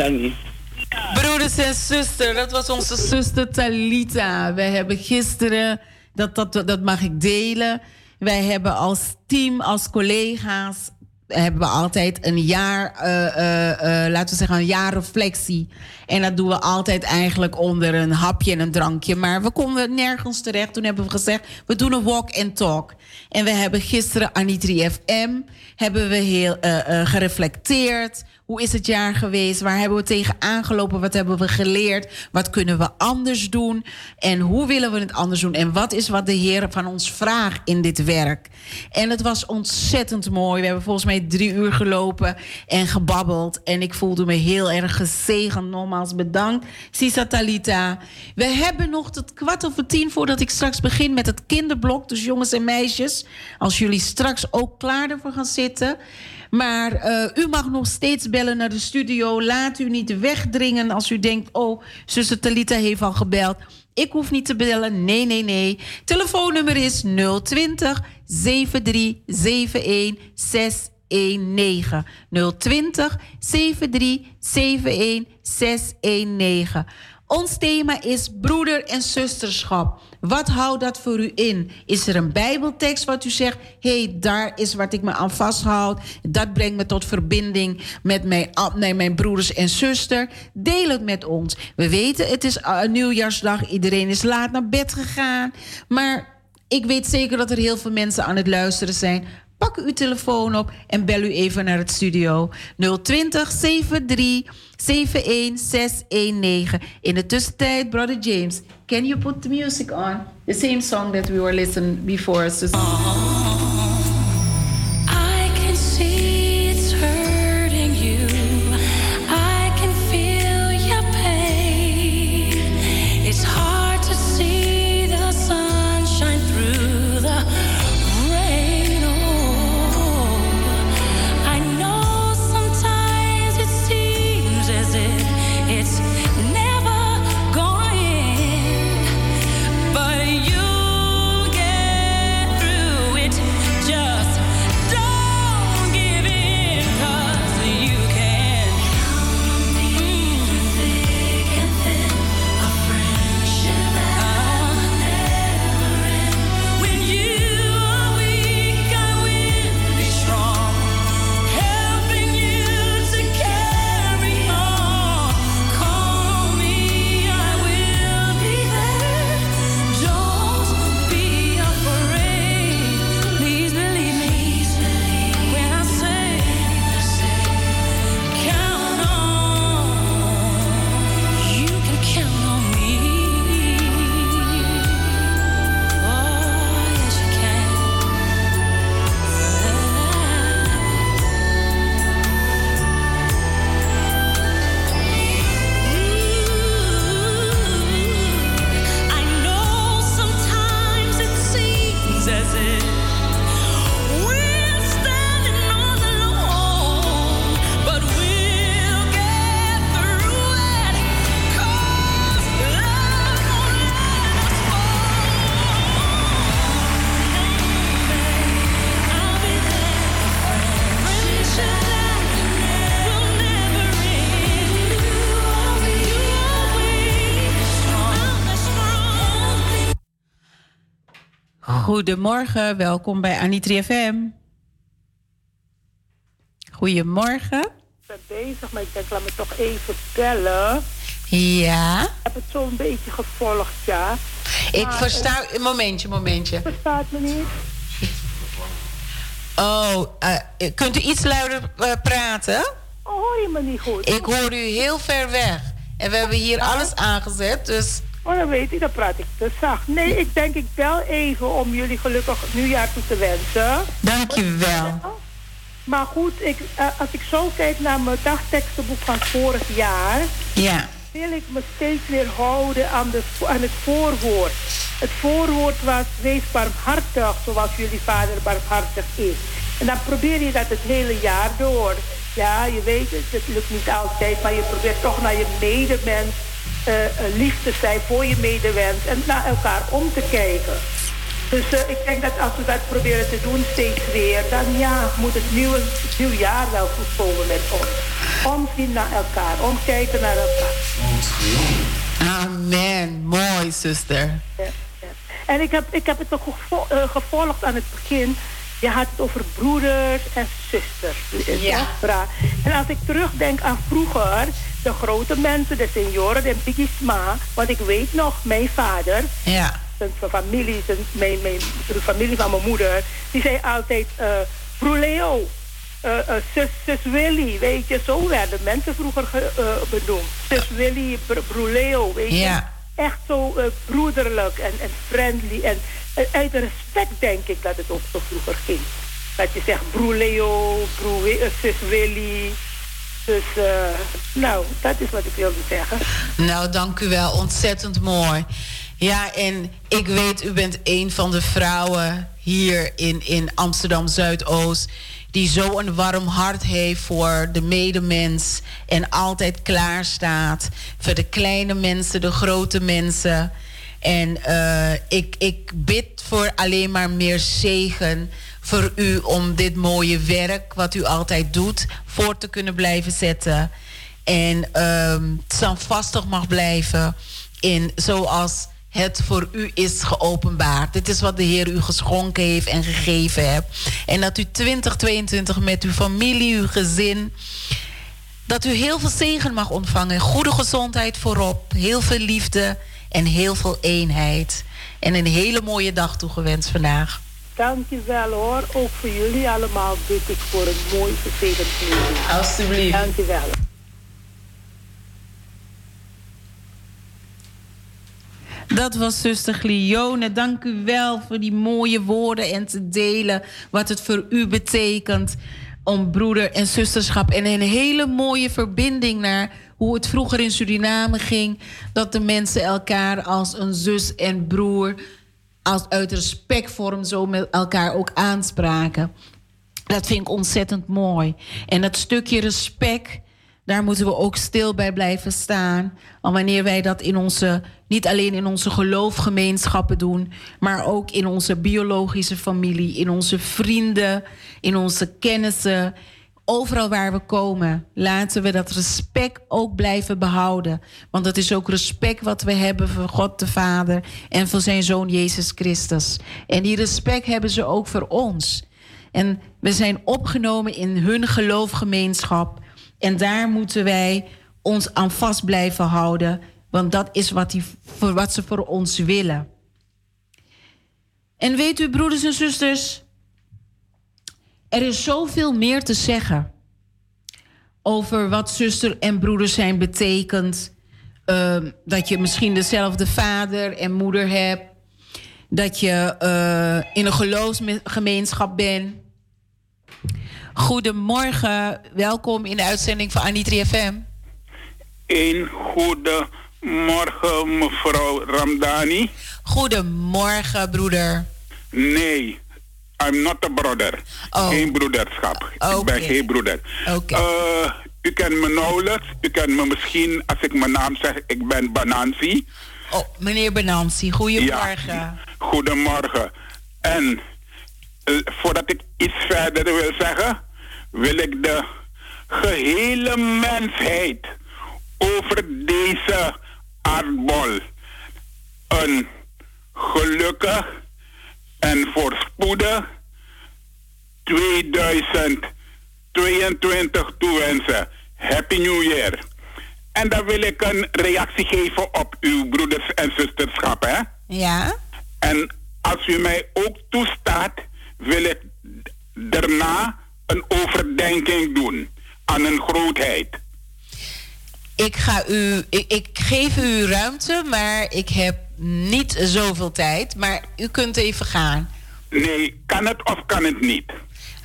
Broeders en zuster, dat was onze zuster Talita. We hebben gisteren, dat, dat, dat mag ik delen. Wij hebben als team, als collega's, hebben we altijd een jaar, uh, uh, uh, laten we zeggen, een jaarreflectie. En dat doen we altijd eigenlijk onder een hapje en een drankje. Maar we konden nergens terecht. Toen hebben we gezegd, we doen een walk and talk. En we hebben gisteren Anitri FM hebben we heel gereflecteerd. Hoe is het jaar geweest? Waar hebben we tegen aangelopen? Wat hebben we geleerd? Wat kunnen we anders doen? En hoe willen we het anders doen? En wat is wat de Heer van ons vraagt in dit werk? En het was ontzettend mooi. We hebben volgens mij drie uur gelopen en gebabbeld. En ik voelde me heel erg gezegend. Nogmaals bedankt, Sisa Talita. We hebben nog tot kwart over tien voordat ik straks begin met het kinderblok. Dus jongens en meisjes, als jullie straks ook klaar ervoor gaan zitten maar uh, u mag nog steeds bellen naar de studio. Laat u niet wegdringen als u denkt... oh, zuster Talita heeft al gebeld. Ik hoef niet te bellen. Nee, nee, nee. Telefoonnummer is 020 7371 619. 020 7371 619. Ons thema is broeder en zusterschap. Wat houdt dat voor u in? Is er een Bijbeltekst wat u zegt: hey, daar is wat ik me aan vasthoud. Dat brengt me tot verbinding met mijn, met mijn broeders en zuster. Deel het met ons. We weten, het is uh, nieuwjaarsdag. Iedereen is laat naar bed gegaan. Maar ik weet zeker dat er heel veel mensen aan het luisteren zijn. Pak uw telefoon op en bel u even naar het studio 020 73 71619. In de tussentijd, Brother James, can you put the music on? The same song that we were listening before. So Goedemorgen, welkom bij Anitri FM. Goedemorgen. Ik ben bezig, maar ik denk, laat me toch even bellen. Ja. Ik heb het zo een beetje gevolgd, ja. Ik versta... Een momentje, momentje. Verstaat me niet? Oh, uh, kunt u iets luider uh, praten? Oh, hoor je me niet goed? Ik hoor u heel ver weg. En we hebben hier alles aangezet, dus... Oh, dan weet ik, dan praat ik te zacht. Nee, ik denk ik bel even om jullie gelukkig nieuwjaar toe te wensen. Dankjewel. Maar goed, ik, uh, als ik zo kijk naar mijn dagtekstenboek van vorig jaar... Ja. wil ik me steeds weer houden aan, de, aan het voorwoord. Het voorwoord was, wees barmhartig zoals jullie vader barmhartig is. En dan probeer je dat het hele jaar door. Ja, je weet het, het lukt niet altijd, maar je probeert toch naar je medemens uh, lief te zijn voor je medewens en naar elkaar om te kijken. Dus uh, ik denk dat als we dat proberen te doen steeds weer, dan ja, moet het nieuwe, nieuw jaar wel goed komen met ons. Omzien naar elkaar, omkijken naar elkaar. Amen. Mooi, zuster. Ja, ja. En ik heb, ik heb het ook gevolgd aan het begin. Je had het over broeders en zusters. Ja. En als ik terugdenk aan vroeger, de grote mensen, de senioren, de pigisma. Want ik weet nog, mijn vader, ja. zijn familie, zijn, mijn, mijn, de familie van mijn moeder, die zei altijd, uh, Bruleo, uh, uh, zus, zus Willy, weet je, zo werden mensen vroeger benoemd. Zus Willy, Bruleo, weet je. Ja. Echt zo broederlijk en, en friendly. En uit respect denk ik dat het ook zo vroeger ging. Dat je zegt Bruleo, zus Willy. Dus, uh, nou, dat is wat ik wilde zeggen. Nou, dank u wel. Ontzettend mooi. Ja, en ik weet, u bent een van de vrouwen hier in, in Amsterdam Zuidoost. die zo een warm hart heeft voor de medemens. en altijd klaar staat voor de kleine mensen, de grote mensen. En uh, ik, ik bid voor alleen maar meer zegen voor u om dit mooie werk, wat u altijd doet, voor te kunnen blijven zetten. En um, standvastig mag blijven in zoals het voor u is geopenbaard. Dit is wat de Heer u geschonken heeft en gegeven hebt. En dat u 2022 met uw familie, uw gezin, dat u heel veel zegen mag ontvangen. Goede gezondheid voorop, heel veel liefde en heel veel eenheid. En een hele mooie dag toegewenst vandaag. Dankjewel hoor. Ook voor jullie allemaal bid ik voor een mooi gezegend leven. Alsjeblieft. Dankjewel. Dat was zuster Glione. Dank u wel voor die mooie woorden en te delen wat het voor u betekent om broeder en zusterschap. En een hele mooie verbinding naar hoe het vroeger in Suriname ging. Dat de mensen elkaar als een zus en broer, als uit respectvorm zo met elkaar ook aanspraken. Dat vind ik ontzettend mooi. En dat stukje respect, daar moeten we ook stil bij blijven staan. Want wanneer wij dat in onze, niet alleen in onze geloofgemeenschappen doen, maar ook in onze biologische familie, in onze vrienden, in onze kennissen, overal waar we komen, laten we dat respect ook blijven behouden. Want dat is ook respect wat we hebben voor God de Vader en voor zijn Zoon Jezus Christus. En die respect hebben ze ook voor ons. En we zijn opgenomen in hun geloofgemeenschap. En daar moeten wij ons aan vast blijven houden. Want dat is wat, die, wat ze voor ons willen. En weet u, broeders en zusters, er is zoveel meer te zeggen over wat zuster en broeder zijn betekent. Uh, dat je misschien dezelfde vader en moeder hebt. Dat je uh, in een geloofsgemeenschap bent. Goedemorgen, welkom in de uitzending van Anitri FM. Een goedemorgen, mevrouw Ramdani. Goedemorgen, broeder. Nee, I'm not a brother. Oh. Geen broederschap. Okay. Ik ben geen broeder. Okay. Uh, u kent me nauwelijks. U kent me misschien, als ik mijn naam zeg, ik ben Banansi. Oh, meneer Banansi, goedemorgen. Ja, goedemorgen. En uh, voordat ik iets verder wil zeggen, wil ik de gehele mensheid over deze aardbol een gelukkig en voorspoedig 2022 toewensen. Happy New Year. En dan wil ik een reactie geven op uw broeders en zusterschap, hè? Ja. En als u mij ook toestaat, wil ik daarna een overdenking doen aan een grootheid. Ik ga u, ik, ik geef u ruimte, maar ik heb niet zoveel tijd, maar u kunt even gaan. Nee, kan het of kan het niet?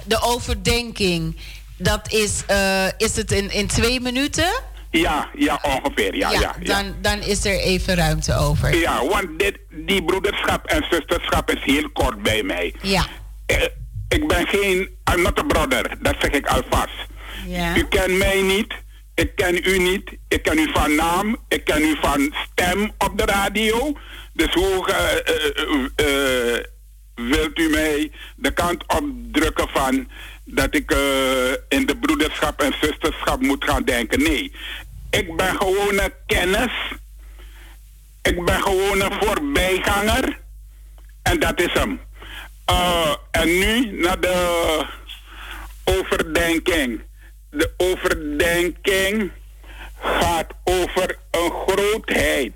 De overdenking, dat is, uh, is het in, in twee minuten? Ja, ja, ongeveer. Ja, ja, ja, Dan, dan is er even ruimte over. Ja, want dit, die broederschap en zusterschap is heel kort bij mij. Ja. Uh, ik ben geen, I'm not a brother, dat zeg ik alvast. Ja. U kent mij niet. Ik ken u niet. Ik ken u van naam. Ik ken u van stem op de radio. Dus hoe uh, uh, wilt u mij de kant opdrukken van dat ik in de broederschap en zusterschap moet gaan denken? Nee. Ik ben gewoon een kennis. Ik ben gewoon een voorbijganger. En dat is hem. en nu naar de overdenking de overdenking gaat over een grootheid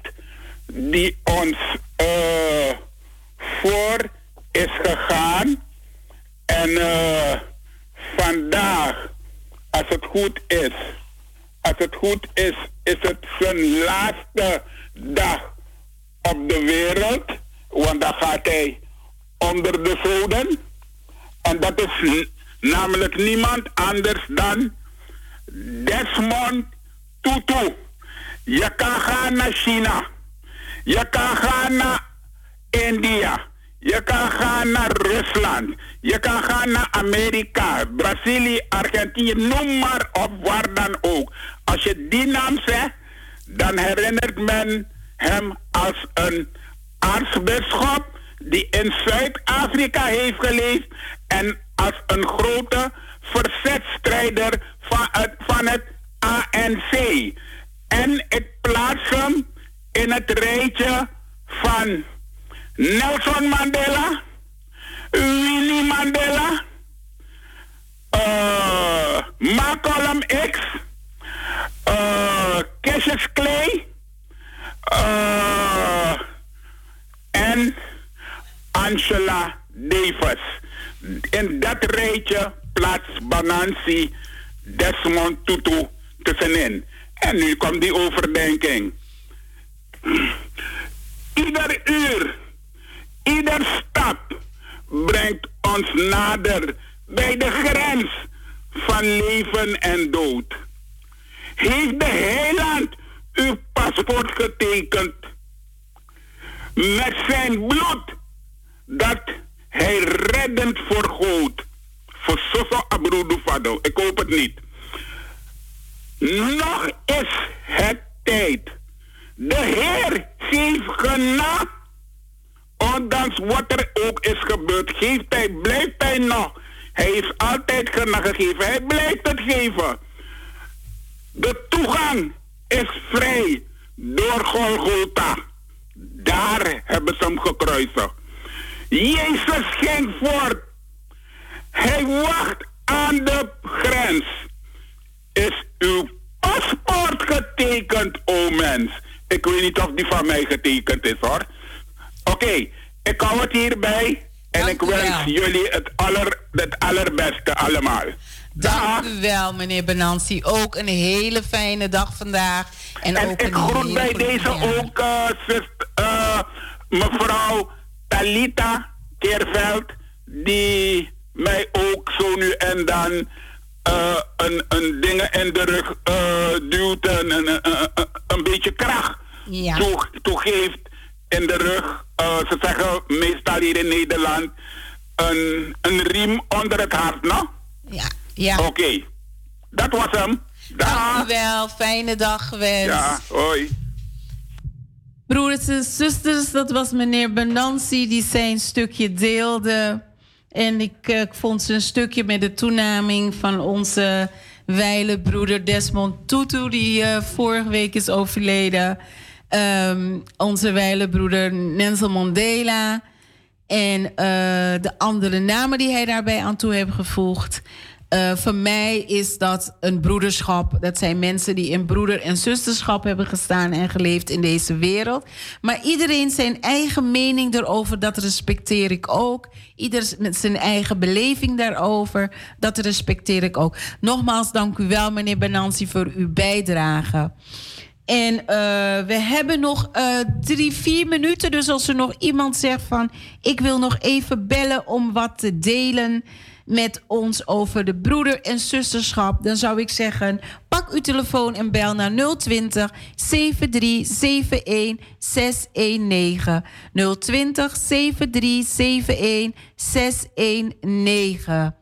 die ons uh, voor is gegaan. En uh, vandaag, als het goed is, als het goed is, is het zijn laatste dag op de wereld. Want dan gaat hij onder de zoden. En dat is namelijk niemand anders dan Desmond Tutu. Je kan gaan naar China. Je kan gaan naar India. Je kan gaan naar Rusland. Je kan gaan naar Amerika, Brazilië, Argentinië, noem maar op waar dan ook. Als je die naam zegt, dan herinnert men hem als een aartsbisschop die in Zuid-Afrika heeft geleefd en als een grote verzetstrijder van het, van het ANC. En ik plaats hem in het rijtje van Nelson Mandela, Winnie Mandela, uh, Malcolm X, uh, Cassius Clay uh, en Angela Davis. In dat rijtje plaatst Banansi Desmond Tutu tussenin. En nu komt die overdenking. Ieder uur, ieder stap brengt ons nader bij de grens van leven en dood. Heeft de heiland uw paspoort getekend met zijn bloed dat hij reddend vergoot voor Soso Abrudu Fado. Ik hoop het niet. Nog is het tijd. De Heer geeft genade. Ondanks wat er ook is gebeurd, geeft hij, blijft hij nog. Hij is altijd genade gegeven. Hij blijft het geven. De toegang is vrij door Golgotha. Daar hebben ze hem gekruisigd. Jezus ging voort. Hij wacht aan de grens. Is uw paspoort getekend, o mens? Ik weet niet of die van mij getekend is hoor. Oké, ik hou het hierbij. En ik wens jullie het, aller, het allerbeste allemaal. Dank u wel, meneer Benansi. Ook een hele fijne dag vandaag. En, en ook ik groet bij deze ook uh, mevrouw Talita Keerveld, die mij ook zo nu en dan uh, een, een dingen in de rug uh, duwt en een, een beetje kracht ja. toegeeft in de rug. ze zeggen meestal hier in Nederland een, een riem onder het hart, no? Ja. Ja. Oké. Dat was hem. Dag. Dank u wel. Fijne dag gewenst. Ja, hoi. Broeders en zusters, dat was meneer Benansi die zijn stukje deelde. En ik, uh, ik vond zijn stukje met de toenaming van onze wijle broeder Desmond Tutu, die uh, vorige week is overleden. Um, onze wijle broeder Nelson Mandela. En uh, de andere namen die hij daarbij aan toe heeft gevoegd. Uh, voor mij is dat een broederschap. Dat zijn mensen die in broeder- en zusterschap hebben gestaan en geleefd in deze wereld. Maar iedereen zijn eigen mening erover, dat respecteer ik ook. Ieder met zijn eigen beleving daarover, dat respecteer ik ook. Nogmaals, dank u wel, meneer Benansi, voor uw bijdrage. En uh, we hebben nog uh, drie, vier minuten. Dus als er nog iemand zegt van... ik wil nog even bellen om wat te delen met ons over de broeder- en zusterschap, dan zou ik zeggen: pak uw telefoon en bel naar 020 7371 619. 020 7371 619.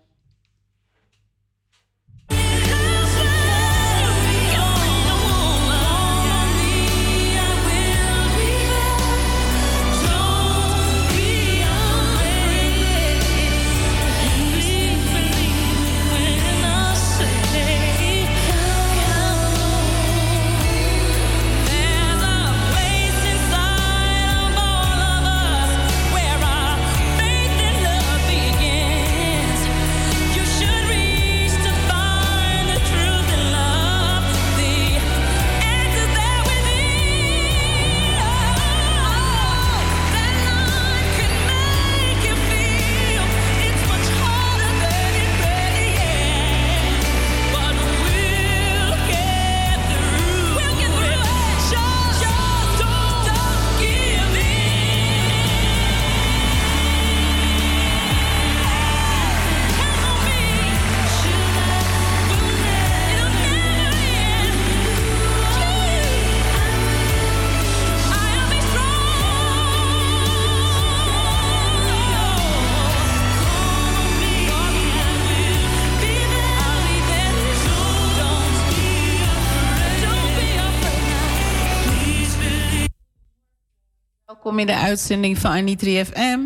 Welkom in de uitzending van Anitri FM.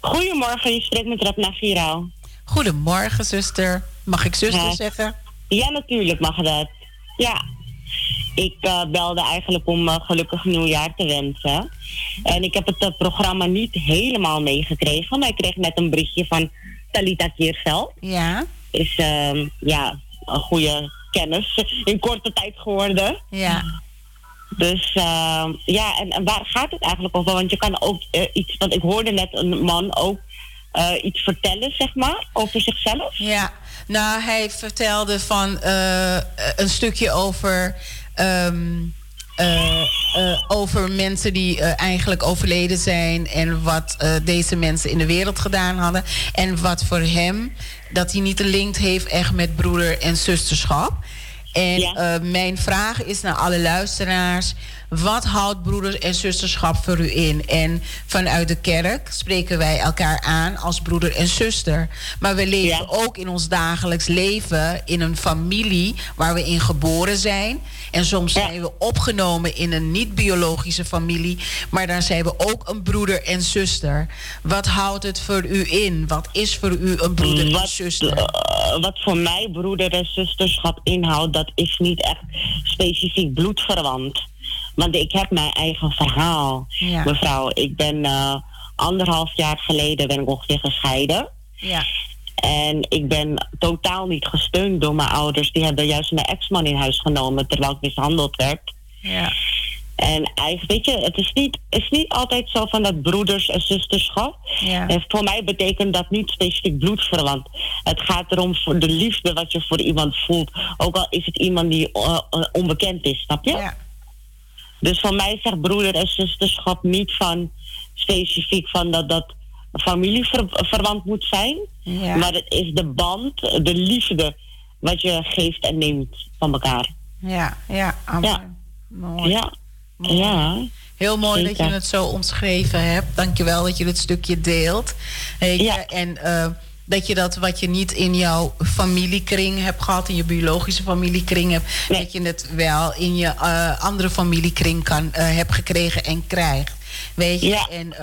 Goedemorgen, je spreekt met Rapna Viraal. Goedemorgen, zuster. Mag ik zuster zeggen? Ja, natuurlijk mag dat. Ja, ik uh, belde eigenlijk om uh, gelukkig nieuwjaar te wensen. En ik heb het uh, programma niet helemaal meegekregen, maar ik kreeg net een berichtje van Talita Keerveld. Ja. Is ehm, ja, een goede kennis in korte tijd geworden. Ja. Dus uh, ja, en, waar gaat het eigenlijk over? Want je kan ook uh, iets, want ik hoorde net een man ook uh, iets vertellen, zeg maar, over zichzelf. Ja, nou, hij vertelde van een stukje over. Um, over mensen die eigenlijk overleden zijn en wat deze mensen in de wereld gedaan hadden. En wat voor hem, dat hij niet een link heeft echt met broeder en zusterschap. En ja. uh, mijn vraag is naar alle luisteraars: wat houdt broeders en zusterschap voor u in? En vanuit de kerk spreken wij elkaar aan als broeder en zuster. Maar we leven ja. ook in ons dagelijks leven in een familie waar we in geboren zijn. En soms ja. zijn we opgenomen in een niet-biologische familie. Maar dan zijn we ook een broeder en zuster. Wat houdt het voor u in? Wat is voor u een broeder wat, en zuster? Uh, wat voor mij broeder en zusterschap inhoudt, dat is niet echt specifiek bloedverwant. Want ik heb mijn eigen verhaal, ja. mevrouw. Ik ben uh, anderhalf jaar geleden ben ik ongeveer gescheiden. Ja. En ik ben totaal niet gesteund door mijn ouders. Die hebben juist mijn ex-man in huis genomen terwijl ik mishandeld werd. Ja. En eigenlijk, weet je, het is niet, is niet altijd zo van dat broeders en zusterschap. Ja. En voor mij betekent dat niet specifiek bloedverwant. Het gaat erom voor de liefde wat je voor iemand voelt. Ook al is het iemand die uh, onbekend is, snap je? Ja. Dus voor mij zegt broeder en zusterschap niet van specifiek van dat dat familieverwant moet zijn. Ja. Maar het is de band, de liefde wat je geeft en neemt van elkaar. Ja, ja, amen. Ja. Mooi. Ja. Mooi. Ja. Heel mooi Zeker. dat je het zo omschreven hebt. Dankjewel dat je dit stukje deelt. Je? Ja. En uh, dat je dat wat je niet in jouw familiekring hebt gehad, in je biologische familiekring hebt, Nee. dat je het wel in je uh, andere familiekring kan, uh, hebt gekregen en krijgt. Weet je? Ja. En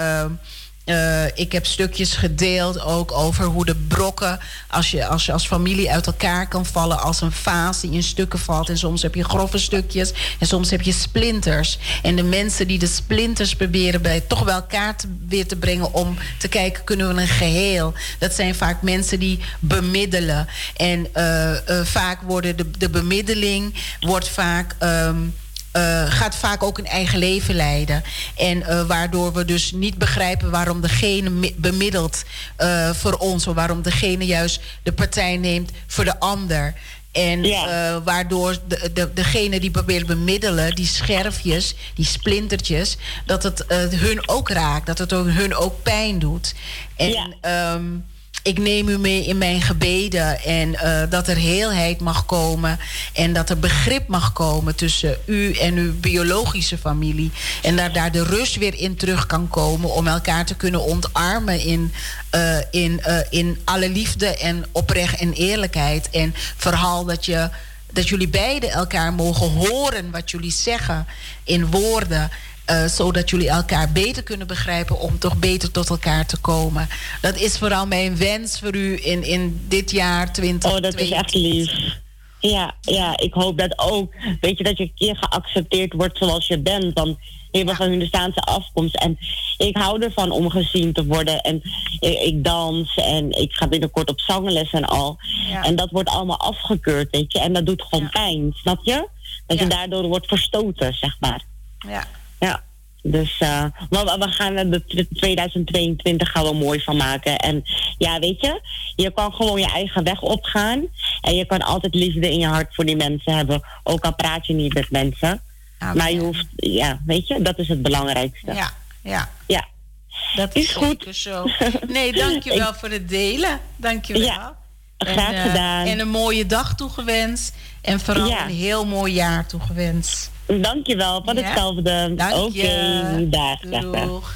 uh, ik heb stukjes gedeeld ook over hoe de brokken, als je, als je als familie uit elkaar kan vallen, als een vaas die in stukken valt. En soms heb je grove stukjes en soms heb je splinters. En de mensen die de splinters proberen bij toch bij elkaar weer te brengen om te kijken, kunnen we een geheel? Dat zijn vaak mensen die bemiddelen. En uh, uh, vaak worden de, de bemiddeling wordt vaak. Um, uh, gaat vaak ook een eigen leven leiden. En uh, waardoor we dus niet begrijpen waarom degene bemiddelt uh, voor ons, of waarom degene juist de partij neemt voor de ander. En Ja. waardoor de, de, degene die probeert bemiddelen, die scherfjes, die splintertjes, dat het hun ook raakt, dat het ook, hun ook pijn doet. En Ja. um, ik neem u mee in mijn gebeden en uh, dat er heelheid mag komen en dat er begrip mag komen tussen u en uw biologische familie en dat daar de rust weer in terug kan komen om elkaar te kunnen ontarmen in, uh, in, uh, in alle liefde en oprecht en eerlijkheid en vooral dat je dat jullie beiden elkaar mogen horen wat jullie zeggen in woorden. Uh, zodat jullie elkaar beter kunnen begrijpen om toch beter tot elkaar te komen. Dat is vooral mijn wens voor u in, in dit jaar 2020. Oh, dat is echt lief. Ja, ja, ik hoop dat ook. Weet je, dat je een keer geaccepteerd wordt zoals je bent. Dan hebben van Hindustaanse afkomst. En ik hou ervan om gezien te worden. En ik, ik dans en ik ga binnenkort op zangles en al. Ja. En dat wordt allemaal afgekeurd, weet je. En dat doet gewoon Ja. pijn, snap je? Dat Ja. je daardoor wordt verstoten, zeg maar. Ja. Ja. Dus uh, we- we gaan er de 2022 gaan we mooi van maken. En ja, weet je, je kan gewoon je eigen weg opgaan. En je kan altijd liefde in je hart voor die mensen hebben. Ook al praat je niet met mensen. Maar je hoeft, ja, weet je, dat is het belangrijkste. Ja, ja. Ja. Dat Is is goed. zeker zo. Nee, dankjewel voor het delen. Dankjewel. Ja, graag en, uh, gedaan. En een mooie dag toegewenst. En vooral Ja. een heel mooi jaar toegewenst. Dankjewel, van Ja. hetzelfde. Oké, dag, dag, dag.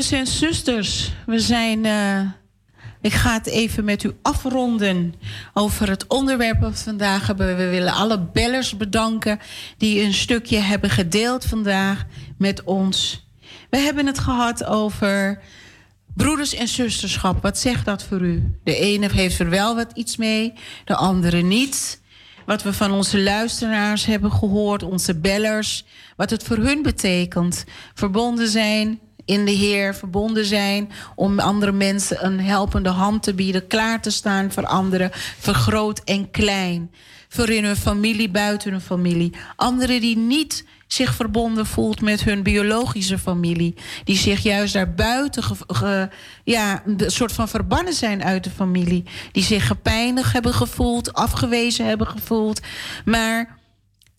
Broeders en zusters, we zijn. Uh, ik ga het even met u afronden over het onderwerp van vandaag hebben. We willen alle bellers bedanken die een stukje hebben gedeeld vandaag met ons. We hebben het gehad over broeders en zusterschap. Wat zegt dat voor u? De ene heeft er wel wat iets mee, de andere niet. Wat we van onze luisteraars hebben gehoord, onze bellers, wat het voor hun betekent. Verbonden zijn in de Heer, verbonden zijn om andere mensen een helpende hand te bieden, klaar te staan voor anderen, voor groot en klein. Voor in hun familie, buiten hun familie. Anderen die niet zich verbonden voelt met hun biologische familie. Die zich juist daarbuiten ja, een soort van verbannen zijn uit de familie. Die zich gepijnigd hebben gevoeld, afgewezen hebben gevoeld. Maar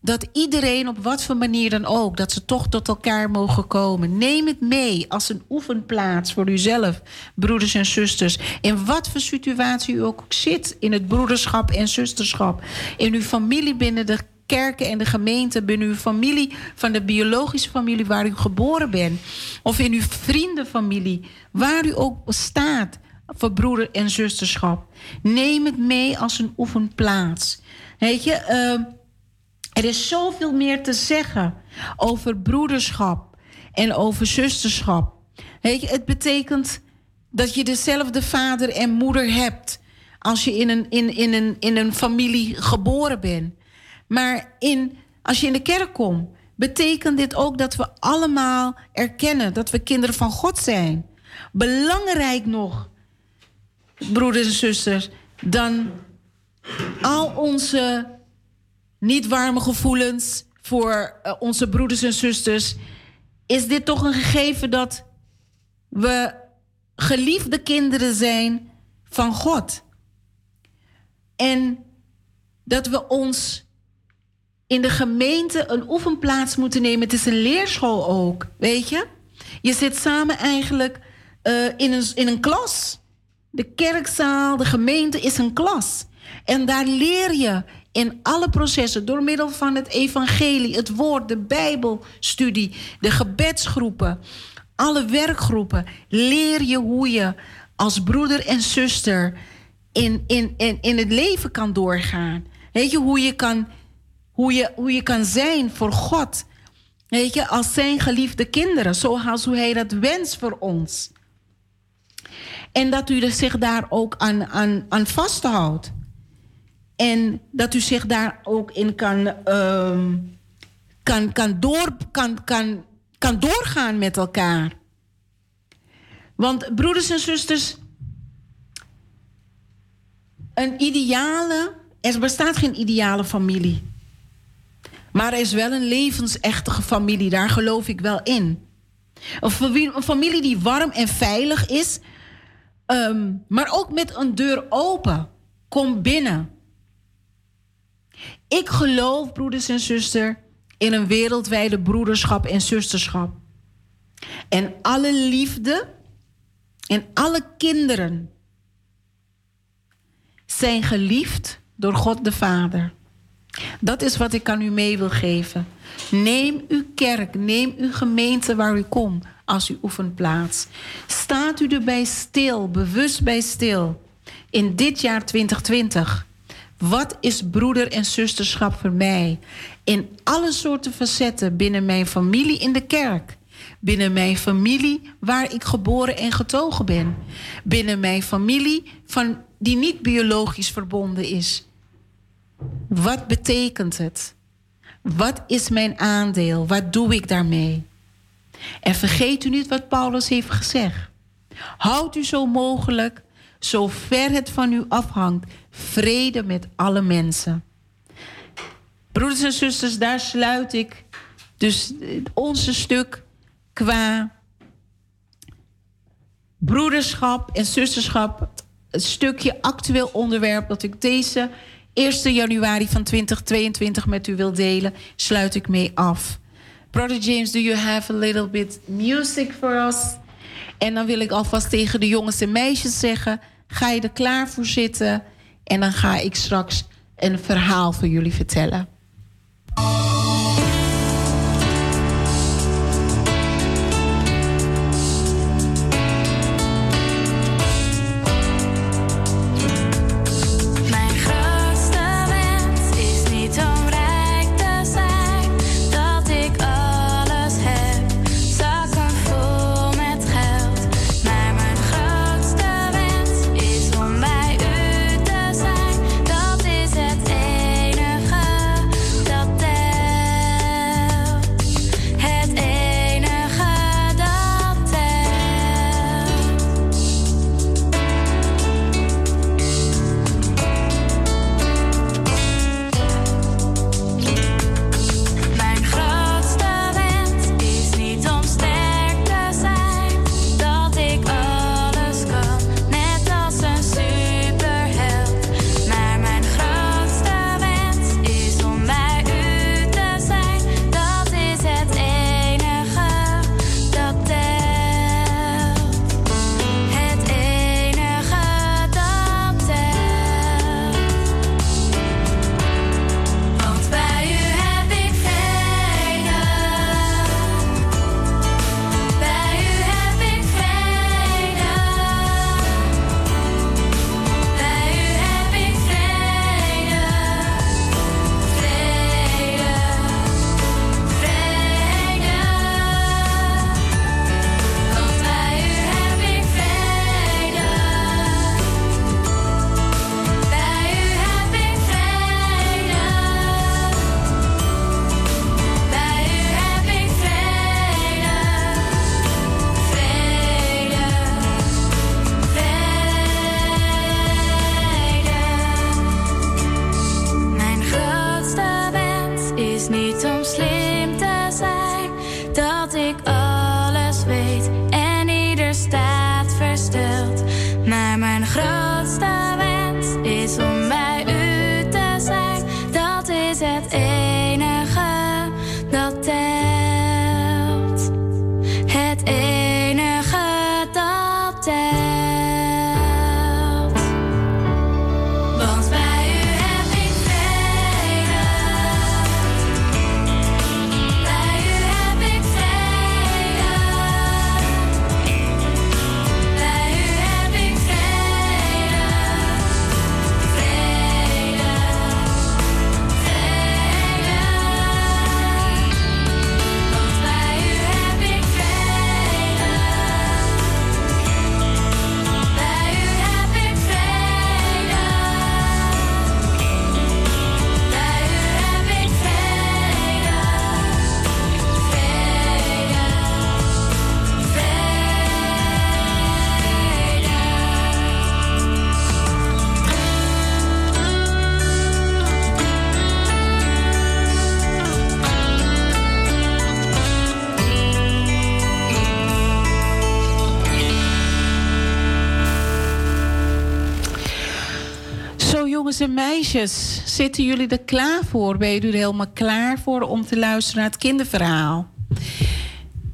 dat iedereen op wat voor manier dan ook, dat ze toch tot elkaar mogen komen. Neem het mee als een oefenplaats voor uzelf, broeders en zusters. In wat voor situatie u ook zit, in het broederschap en zusterschap. In uw familie binnen de kerken en de gemeente, binnen uw familie, van de biologische familie waar u geboren bent. Of in uw vriendenfamilie, waar u ook staat voor broeder en zusterschap. Neem het mee als een oefenplaats. Weet je, uh, er is zoveel meer te zeggen over broederschap en over zusterschap. Weet je, het betekent dat je dezelfde vader en moeder hebt als je in een, in, in een, in een familie geboren bent. Maar in, als je in de kerk komt, betekent dit ook dat we allemaal erkennen dat we kinderen van God zijn. Belangrijk nog, broeders en zusters, dan al onze niet warme gevoelens voor uh, onze broeders en zusters, is dit toch een gegeven dat we geliefde kinderen zijn van God. En dat we ons in de gemeente een oefenplaats moeten nemen. Het is een leerschool ook, weet je? Je zit samen eigenlijk uh, in, een, in een klas. De kerkzaal, de gemeente is een klas. En daar leer je in alle processen door middel van het evangelie, het woord, de bijbelstudie, de gebedsgroepen, alle werkgroepen, leer je hoe je als broeder en zuster in, in, in, in het leven kan doorgaan. Weet je, hoe je kan, hoe je, hoe je kan zijn voor God. Weet je, als zijn geliefde kinderen, zoals hoe hij dat wenst voor ons. En dat u zich daar ook aan, aan, aan vasthoudt. En dat u zich daar ook in kan, uh, kan, kan, door, kan, kan, kan doorgaan met elkaar. Want broeders en zusters, een ideale, er bestaat geen ideale familie. Maar er is wel een levensechte familie, daar geloof ik wel in. Een familie die warm en veilig is, um, maar ook met een deur open. Kom binnen. Ik geloof, broeders en zusters, in een wereldwijde broederschap en zusterschap. En alle liefde en alle kinderen zijn geliefd door God de Vader. Dat is wat ik aan u mee wil geven. Neem uw kerk, neem uw gemeente waar u komt als uw oefenplaats. Staat u erbij stil, bewust bij stil. In dit jaar 2020 wat is broeder en zusterschap voor mij? In alle soorten facetten binnen mijn familie in de kerk. Binnen mijn familie waar ik geboren en getogen ben. Binnen mijn familie van, die niet biologisch verbonden is. Wat betekent het? Wat is mijn aandeel? Wat doe ik daarmee? En vergeet u niet wat Paulus heeft gezegd. Houd u zo mogelijk, zo ver het van u afhangt, vrede met alle mensen. Broeders en zusters, daar sluit ik dus onze stuk qua broederschap en zusterschap. Het stukje actueel onderwerp dat ik deze 1 januari van 2022 met u wil delen, sluit ik mee af. Brother James, do you have a little bit music for us? En dan wil ik alvast tegen de jongens en meisjes zeggen: ga je er klaar voor zitten? En dan ga ik straks een verhaal voor jullie vertellen. Meisjes, zitten jullie er klaar voor? Ben je er helemaal klaar voor om te luisteren naar het kinderverhaal?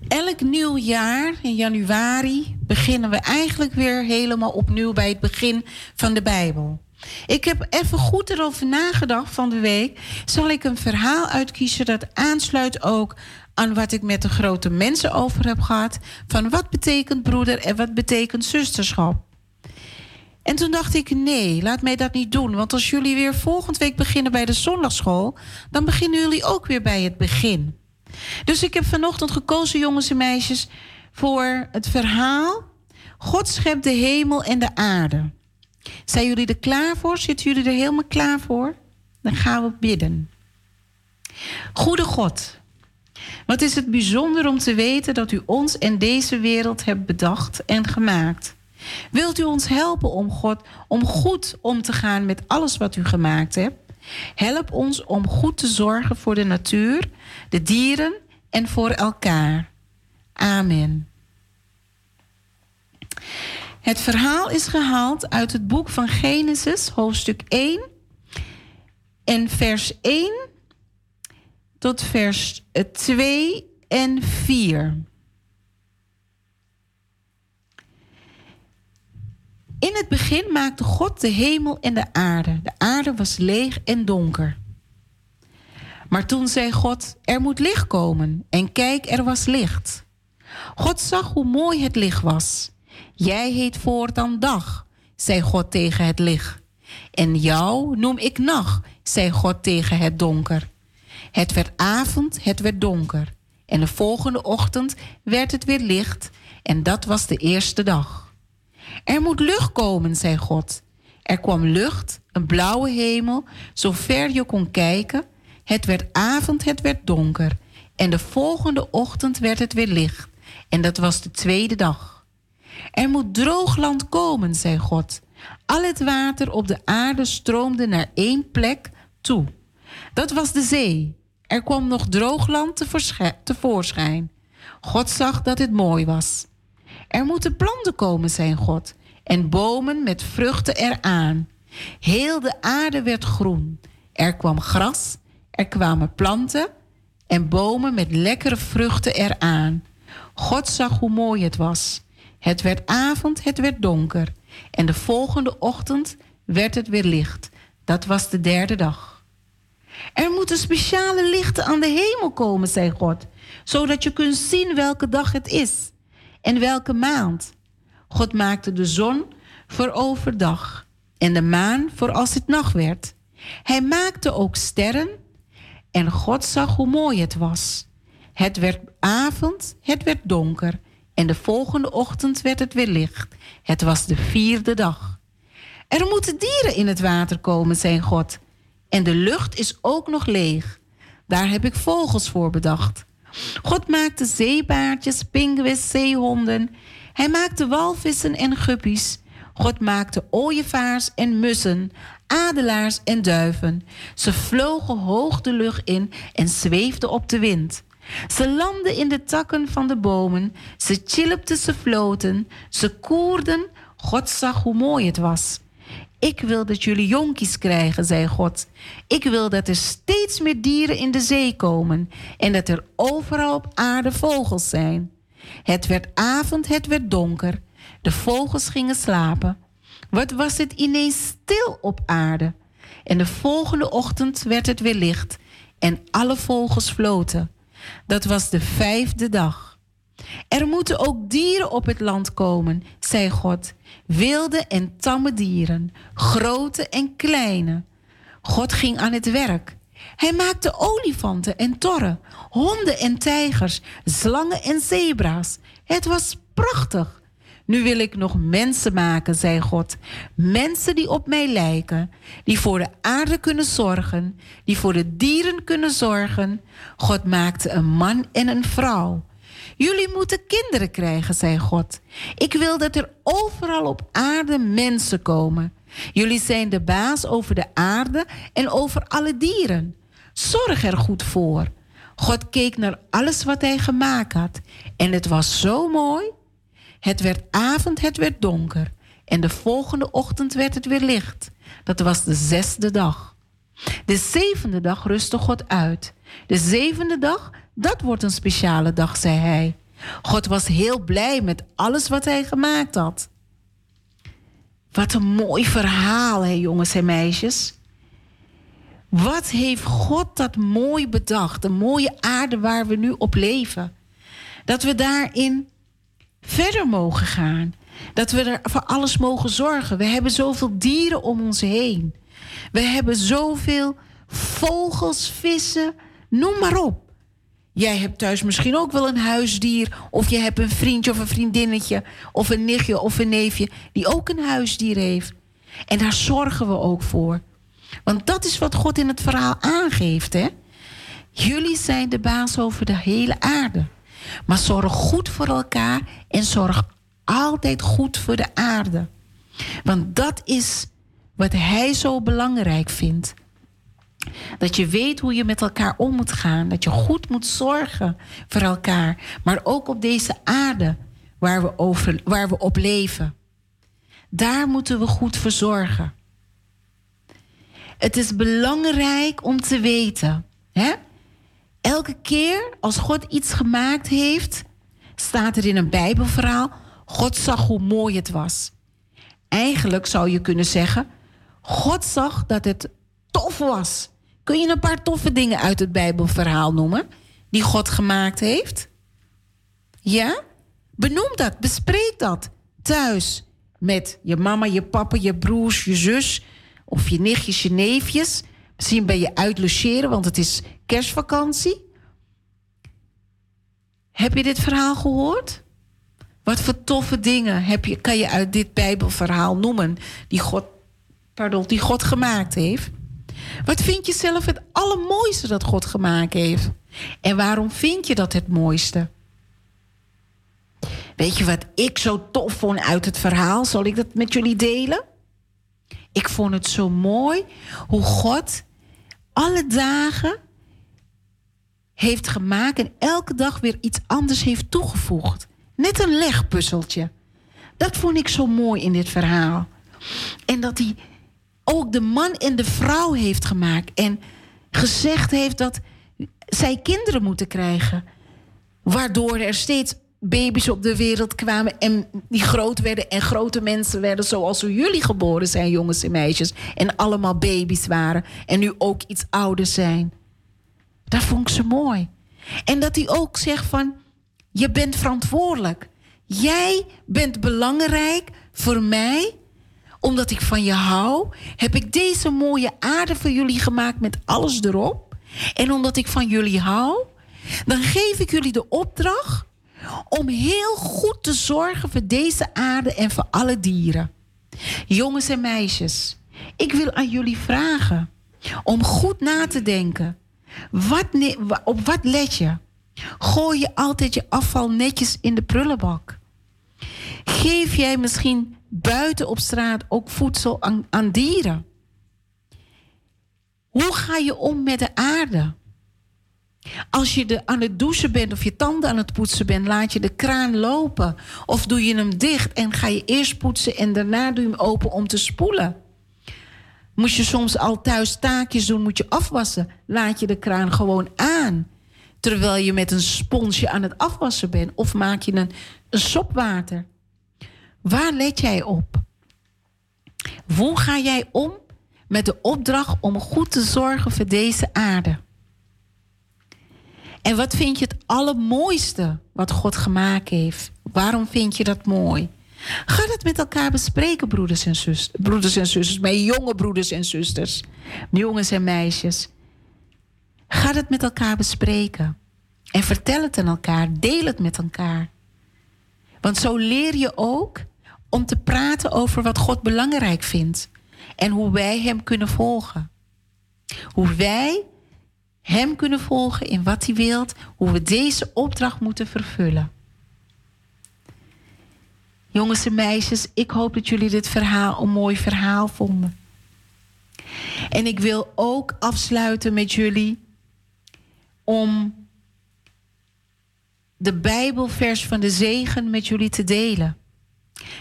Elk nieuw jaar in januari beginnen we eigenlijk weer helemaal opnieuw bij het begin van de Bijbel. Ik heb even goed erover nagedacht van de week. Zal ik een verhaal uitkiezen dat aansluit ook aan wat ik met de grote mensen over heb gehad. Van wat betekent broeder en wat betekent zusterschap. En toen dacht ik, nee, laat mij dat niet doen. Want als jullie weer volgende week beginnen bij de zondagschool... dan beginnen jullie ook weer bij het begin. Dus ik heb vanochtend gekozen, jongens en meisjes... voor het verhaal... God schept de hemel en de aarde. Zijn jullie er klaar voor? Zitten jullie er helemaal klaar voor? Dan gaan we bidden. Goede God, wat is het bijzonder om te weten dat u ons en deze wereld hebt bedacht en gemaakt. Wilt u ons helpen om, God, om goed om te gaan met alles wat u gemaakt hebt? Help ons om goed te zorgen voor de natuur, de dieren en voor elkaar. Amen. Het verhaal is gehaald uit het boek van Genesis, hoofdstuk 1 en vers 1 tot vers 2 en 4. In het begin maakte God de hemel en de aarde. De aarde was leeg en donker. Maar toen zei God: Er moet licht komen. En kijk, er was licht. God zag hoe mooi het licht was. Jij heet voortaan dag, zei God tegen het licht. En jou noem ik nacht, zei God tegen het donker. Het werd avond, het werd donker. En de volgende ochtend werd het weer licht. En dat was de eerste dag. Er moet lucht komen, zei God. Er kwam lucht, een blauwe hemel, zo ver je kon kijken. Het werd avond, het werd donker. En de volgende ochtend werd het weer licht. En dat was de tweede dag. Er moet droog land komen, zei God. Al het water op de aarde stroomde naar één plek toe. Dat was de zee. Er kwam nog droog land tevoorschijn. God zag dat het mooi was. Er moeten planten komen, zei God, en bomen met vruchten eraan. Heel de aarde werd groen. Er kwam gras, er kwamen planten en bomen met lekkere vruchten eraan. God zag hoe mooi het was. Het werd avond, het werd donker. En de volgende ochtend werd het weer licht. Dat was de derde dag. Er moeten speciale lichten aan de hemel komen, zei God, zodat je kunt zien welke dag het is en welke maand. God maakte de zon voor overdag en de maan voor als het nacht werd. Hij maakte ook sterren en God zag hoe mooi het was. Het werd avond, het werd donker en de volgende ochtend werd het weer licht. Het was de vierde dag. Er moeten dieren in het water komen, zei God. En de lucht is ook nog leeg. Daar heb ik vogels voor bedacht. God maakte zeebaartjes, pinguïns, zeehonden. Hij maakte walvissen en guppies. God maakte ooievaars en mussen, adelaars en duiven. Ze vlogen hoog de lucht in en zweefden op de wind. Ze landden in de takken van de bomen. Ze chillipten, ze floten. Ze koerden. God zag hoe mooi het was. Ik wil dat jullie jonkies krijgen, zei God. Ik wil dat er steeds meer dieren in de zee komen en dat er overal op aarde vogels zijn. Het werd avond, het werd donker. De vogels gingen slapen. Wat was het ineens stil op aarde? En de volgende ochtend werd het weer licht en alle vogels floten. Dat was de vijfde dag. Er moeten ook dieren op het land komen, zei God. Wilde en tamme dieren, grote en kleine. God ging aan het werk. Hij maakte olifanten en torren, honden en tijgers, slangen en zebra's. Het was prachtig. Nu wil ik nog mensen maken, zei God. Mensen die op mij lijken, die voor de aarde kunnen zorgen, die voor de dieren kunnen zorgen. God maakte een man en een vrouw. Jullie moeten kinderen krijgen, zei God. Ik wil dat er overal op aarde mensen komen. Jullie zijn de baas over de aarde en over alle dieren. Zorg er goed voor. God keek naar alles wat hij gemaakt had. En het was zo mooi. Het werd avond, het werd donker. En de volgende ochtend werd het weer licht. Dat was de zesde dag. De zevende dag rustte God uit. De zevende dag, dat wordt een speciale dag, zei hij. God was heel blij met alles wat hij gemaakt had. Wat een mooi verhaal, hè, jongens en meisjes. Wat heeft God dat mooi bedacht? De mooie aarde waar we nu op leven. Dat we daarin verder mogen gaan. Dat we er voor alles mogen zorgen. We hebben zoveel dieren om ons heen. We hebben zoveel vogels, vissen, noem maar op. Jij hebt thuis misschien ook wel een huisdier. Of je hebt een vriendje of een vriendinnetje. Of een nichtje of een neefje. Die ook een huisdier heeft. En daar zorgen we ook voor. Want dat is wat God in het verhaal aangeeft. Hè? Jullie zijn de baas over de hele aarde. Maar zorg goed voor elkaar en zorg altijd goed voor de aarde. Want dat is wat Hij zo belangrijk vindt. Dat je weet hoe je met elkaar om moet gaan. Dat je goed moet zorgen voor elkaar. Maar ook op deze aarde waar we, over, waar we op leven. Daar moeten we goed voor zorgen. Het is belangrijk om te weten. Hè? Elke keer als God iets gemaakt heeft, staat er in een Bijbelverhaal: God zag hoe mooi het was. Eigenlijk zou je kunnen zeggen: God zag dat het tof was. Kun je een paar toffe dingen uit het Bijbelverhaal noemen die God gemaakt heeft? Ja? Benoem dat, bespreek dat thuis met je mama, je papa, je broers, je zus of je nichtjes, je neefjes. Misschien ben je uit logeren, want het is kerstvakantie. Heb je dit verhaal gehoord? Wat voor toffe dingen heb je, kan je uit dit Bijbelverhaal noemen die God, pardon, die God gemaakt heeft? Wat vind je zelf het allermooiste dat God gemaakt heeft? En waarom vind je dat het mooiste? Weet je wat ik zo tof vond uit het verhaal? Zal ik dat met jullie delen? Ik vond het zo mooi hoe God alle dagen heeft gemaakt en elke dag weer iets anders heeft toegevoegd. Net een legpuzzeltje. Dat vond ik zo mooi in dit verhaal. En dat hij ook de man en de vrouw heeft gemaakt. En gezegd heeft dat zij kinderen moeten krijgen. Waardoor er steeds baby's op de wereld kwamen en die groot werden en grote mensen werden zoals jullie geboren zijn, jongens en meisjes. En allemaal baby's waren en nu ook iets ouder zijn. Dat vond ik zo mooi. En dat hij ook zegt van, je bent verantwoordelijk. Jij bent belangrijk voor mij omdat ik van je hou, heb ik deze mooie aarde voor jullie gemaakt met alles erop. En omdat ik van jullie hou, dan geef ik jullie de opdracht om heel goed te zorgen voor deze aarde en voor alle dieren. Jongens en meisjes, ik wil aan jullie vragen om goed na te denken. Wat op wat let je? Gooi je altijd je afval netjes in de prullenbak? Geef jij misschien buiten op straat ook voedsel aan, dieren? Hoe ga je om met de aarde? Als je de, aan het douchen bent of je tanden aan het poetsen bent, laat je de kraan lopen. Of doe je hem dicht en ga je eerst poetsen en daarna doe je hem open om te spoelen. Moet je soms al thuis taakjes doen, moet je afwassen. Laat je de kraan gewoon aan. Terwijl je met een sponsje aan het afwassen bent. Of maak je een, een sopwater. Waar let jij op? Hoe ga jij om met de opdracht om goed te zorgen voor deze aarde? En wat vind je het allermooiste wat God gemaakt heeft? Waarom vind je dat mooi? Ga dat met elkaar bespreken, broeders en, zusters, broeders en zusters. Mijn jonge broeders en zusters. Jongens en meisjes. Ga het met elkaar bespreken. En vertel het aan elkaar. Deel het met elkaar. Want zo leer je ook om te praten over wat God belangrijk vindt. En hoe wij Hem kunnen volgen. Hoe wij Hem kunnen volgen in wat Hij wilt. Hoe we deze opdracht moeten vervullen. Jongens en meisjes, ik hoop dat jullie dit verhaal een mooi verhaal vonden. En ik wil ook afsluiten met jullie om de Bijbelvers van de zegen met jullie te delen.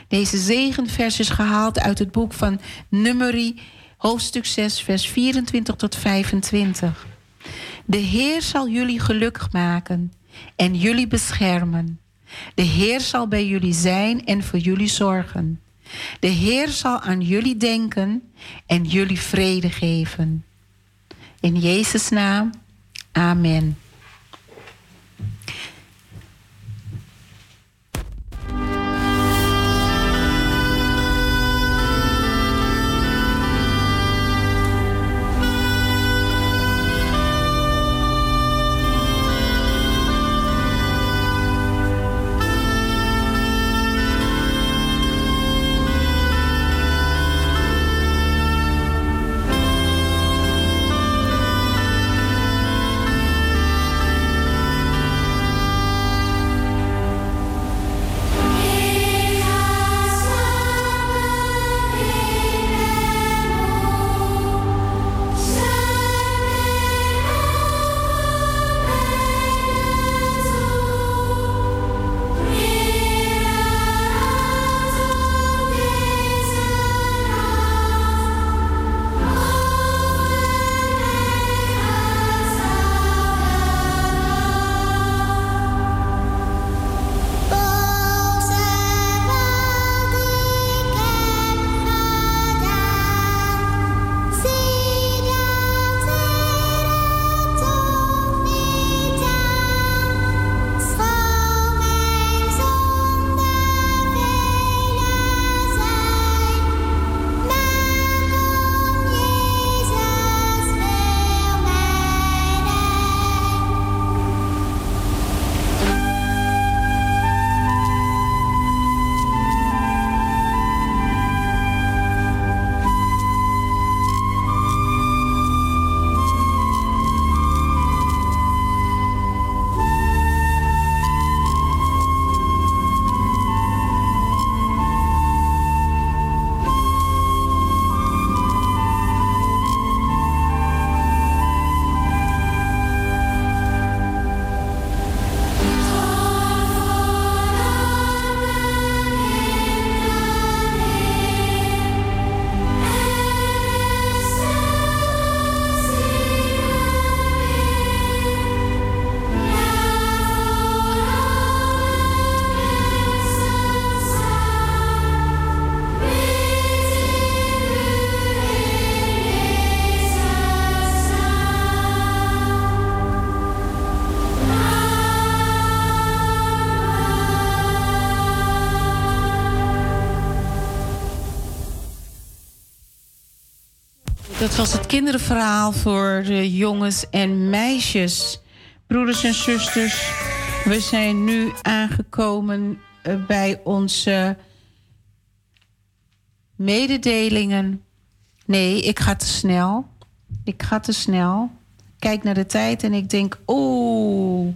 Deze zegenvers is gehaald uit het boek van Nummerie, hoofdstuk 6, vers 24 tot 25. De Heer zal jullie gelukkig maken en jullie beschermen. De Heer zal bij jullie zijn en voor jullie zorgen. De Heer zal aan jullie denken en jullie vrede geven. In Jezus' naam, amen. Was het kinderverhaal voor de jongens en meisjes. Broeders en zusters, we zijn nu aangekomen eh, bij onze mededelingen. Nee, ik ga te snel. Ik ga te snel. Kijk naar de tijd en ik denk, oeh,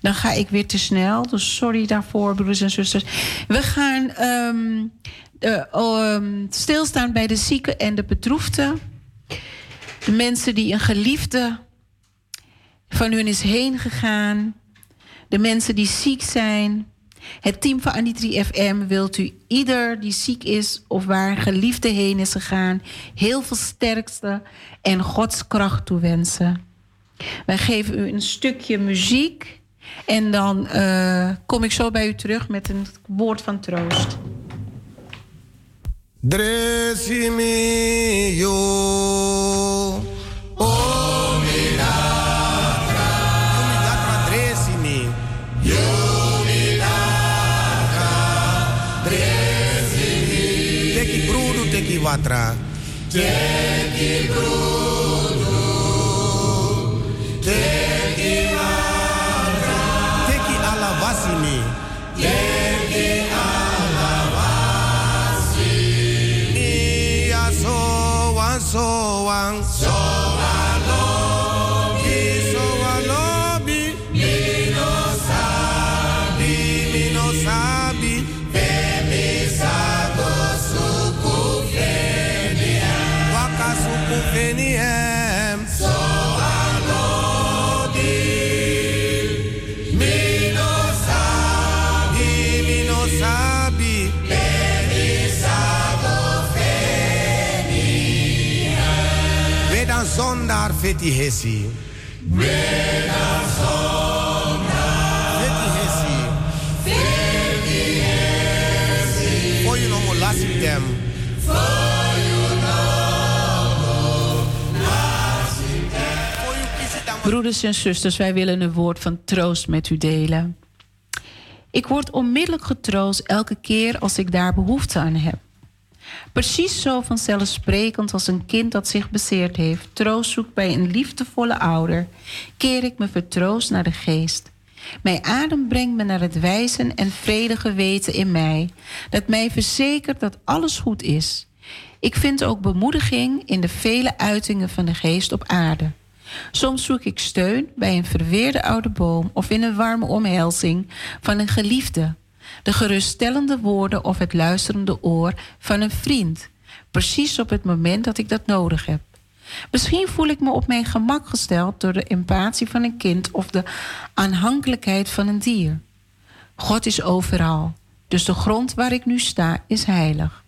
dan ga ik weer te snel. Dus sorry daarvoor, broeders en zusters. We gaan um, uh, stilstaan bij de zieken en de bedroefden. De mensen die een geliefde van hun is heen gegaan. De mensen die ziek zijn. Het team van Anitri FM wilt u ieder die ziek is of waar een geliefde heen is gegaan, heel veel sterkste en Gods kracht toewensen. Wij geven u een stukje muziek en dan uh, kom ik zo bij u terug met een woord van troost. Dresimi yo. Oh, milagro. Milagro, dresimi. Yo, Hesi. Hesi. Hesi. For you no last you Broeders en zusters, wij willen een woord van troost met u delen. Ik word onmiddellijk getroost elke keer als ik daar behoefte aan heb. Precies zo vanzelfsprekend als een kind dat zich bezeerd heeft, troost zoekt bij een liefdevolle ouder, keer ik me vertroost naar de geest. Mijn adem brengt me naar het wijzen en vredige weten in mij, dat mij verzekert dat alles goed is. Ik vind ook bemoediging in de vele uitingen van de geest op aarde. Soms zoek ik steun bij een verweerde oude boom of in een warme omhelzing van een geliefde de geruststellende woorden of het luisterende oor van een vriend, precies op het moment dat ik dat nodig heb. Misschien voel ik me op mijn gemak gesteld door de empathie van een kind of de aanhankelijkheid van een dier. God is overal, dus de grond waar ik nu sta is heilig.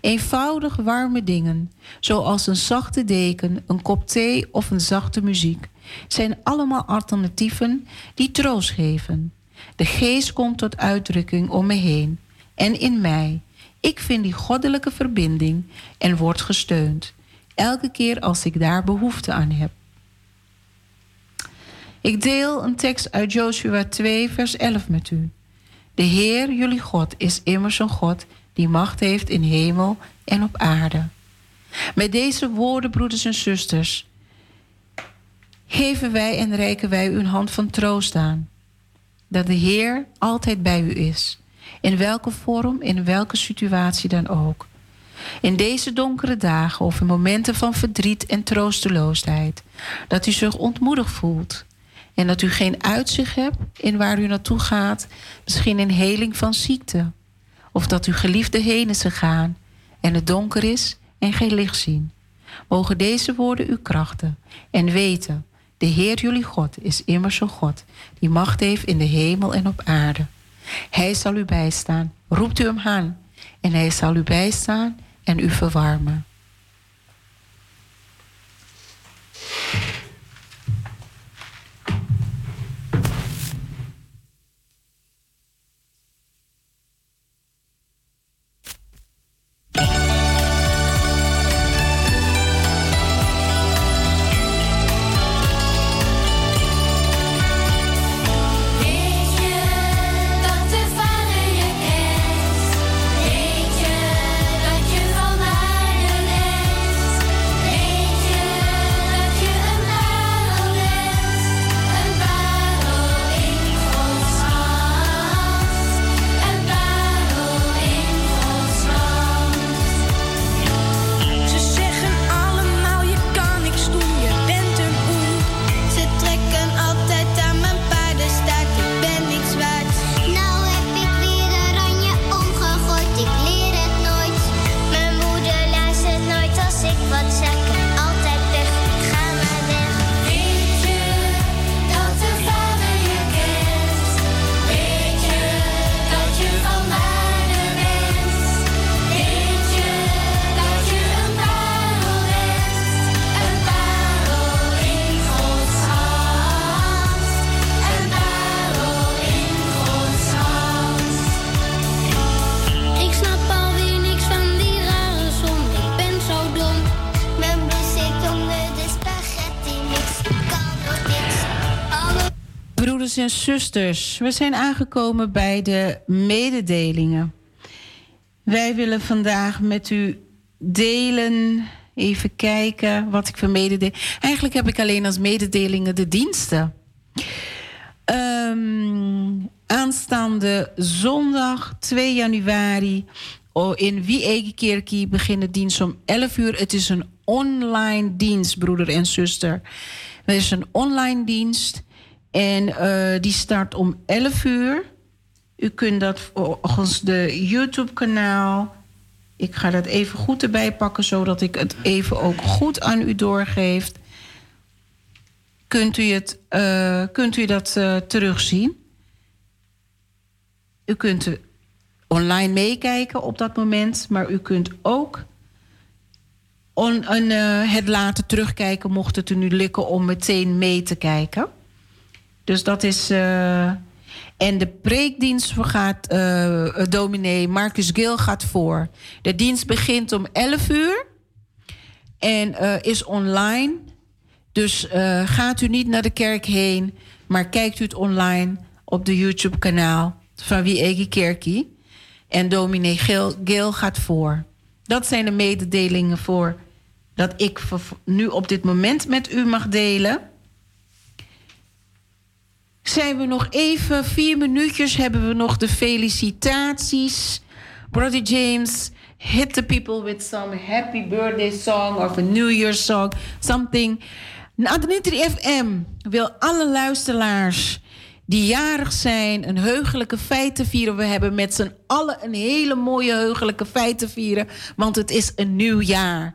Eenvoudig warme dingen, zoals een zachte deken, een kop thee of een zachte muziek, zijn allemaal alternatieven die troost geven. De geest komt tot uitdrukking om me heen en in mij. Ik vind die goddelijke verbinding en word gesteund. Elke keer als ik daar behoefte aan heb. Ik deel een tekst uit Joshua 2, vers 11 met u. De Heer, jullie God, is immers een God die macht heeft in hemel en op aarde. Met deze woorden, broeders en zusters, geven wij en reiken wij u een hand van troost aan dat de Heer altijd bij u is. In welke vorm, in welke situatie dan ook. In deze donkere dagen of in momenten van verdriet en troosteloosheid. Dat u zich ontmoedigd voelt. En dat u geen uitzicht hebt in waar u naartoe gaat. Misschien in heling van ziekte. Of dat uw geliefde heen is gegaan en het donker is en geen licht zien. Mogen deze woorden u krachten en weten de Heer jullie God is immers een God die macht heeft in de hemel en op aarde. Hij zal u bijstaan. Roept u hem aan en hij zal u bijstaan en u verwarmen. En zusters, we zijn aangekomen bij de mededelingen. Wij willen vandaag met u delen, even kijken wat ik voor mededelingen. Eigenlijk heb ik alleen als mededelingen de diensten. Um, aanstaande zondag 2 januari in Wiegekerkie beginnen dienst om 11 uur. Het is een online dienst, broeder en zuster. Het is een online dienst. En uh, die start om 11 uur. U kunt dat volgens de YouTube-kanaal. Ik ga dat even goed erbij pakken, zodat ik het even ook goed aan u doorgeef. Kunt u, het, uh, kunt u dat uh, terugzien? U kunt online meekijken op dat moment, maar u kunt ook het laten terugkijken, mocht het u nu lukken om meteen mee te kijken. Dus dat is. Uh, en de preekdienst gaat, uh, dominee Marcus Gil gaat voor. De dienst begint om 11 uur en is online. Dus gaat u niet naar de kerk heen, maar kijkt u het online op de YouTube-kanaal van Wie Egi Kerkie. En dominee Gil, Gil gaat voor. Dat zijn de mededelingen voor dat ik nu op dit moment met u mag delen. Zijn we nog even, vier minuutjes hebben we nog de felicitaties. Brother James, hit the people with some happy birthday song of a New Year song, something. Adnitri FM wil alle luisteraars die jarig zijn, een heugelijke feit te vieren. We hebben met z'n allen een hele mooie heugelijke feit te vieren, want het is een nieuw jaar.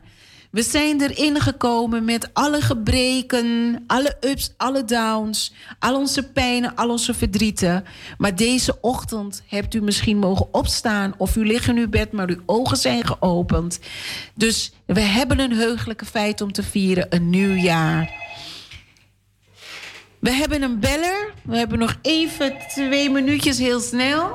We zijn erin gekomen met alle gebreken, alle ups, alle downs, al onze pijnen, al onze verdrieten. Maar deze ochtend hebt u misschien mogen opstaan of u ligt in uw bed, maar uw ogen zijn geopend. Dus we hebben een heugelijke feit om te vieren, een nieuw jaar. We hebben een beller. We hebben nog even twee minuutjes heel snel.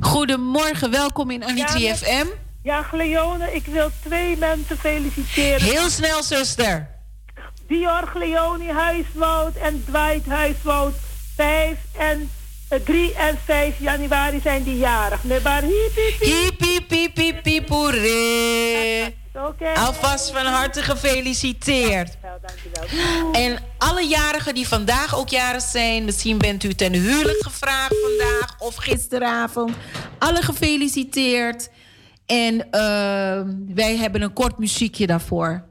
Goedemorgen, welkom in Anitri ja, FM. Ja, Gleone, ik wil twee mensen feliciteren. Heel snel, zuster. Dior Gleone Huiswoud en Dwight Huiswoud. 5 en 3 uh, en 5 januari zijn die jarig. Maar hiep, hiep, hiep. Hiep, hiep, hiep, hiep, Okay. Alvast van harte gefeliciteerd. Dankjewel, En alle jarigen die vandaag ook jarig zijn, misschien bent u ten huwelijk gevraagd vandaag of gisteravond. Alle gefeliciteerd. En uh, wij hebben een kort muziekje daarvoor.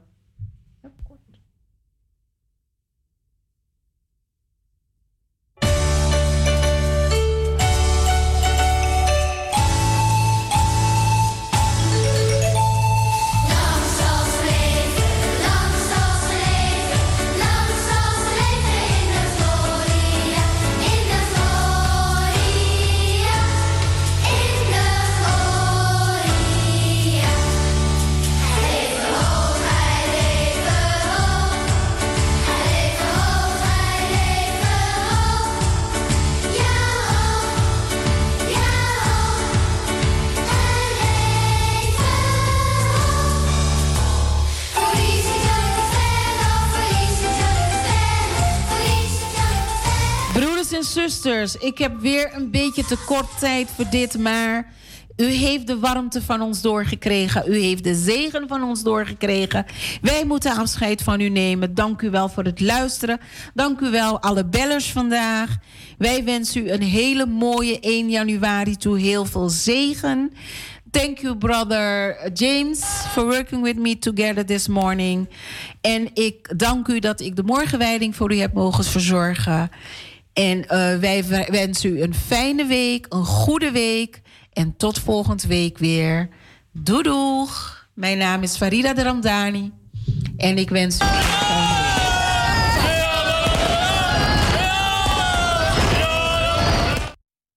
Zusters, ik heb weer een beetje te kort tijd voor dit, maar u heeft de warmte van ons doorgekregen. U heeft de zegen van ons doorgekregen. Wij moeten afscheid van u nemen. Dank u wel voor het luisteren. Dank u wel, alle bellers vandaag. Wij wensen u een hele mooie 1 januari toe. Heel veel zegen. Thank you, brother James, for working with me together this morning. En ik dank u dat ik de morgenwijding voor u heb mogen verzorgen. En uh, wij wensen u een fijne week, een goede week. En tot volgende week weer. Doei doeg. Mijn naam is Farida de Ramdani. En ik wens u...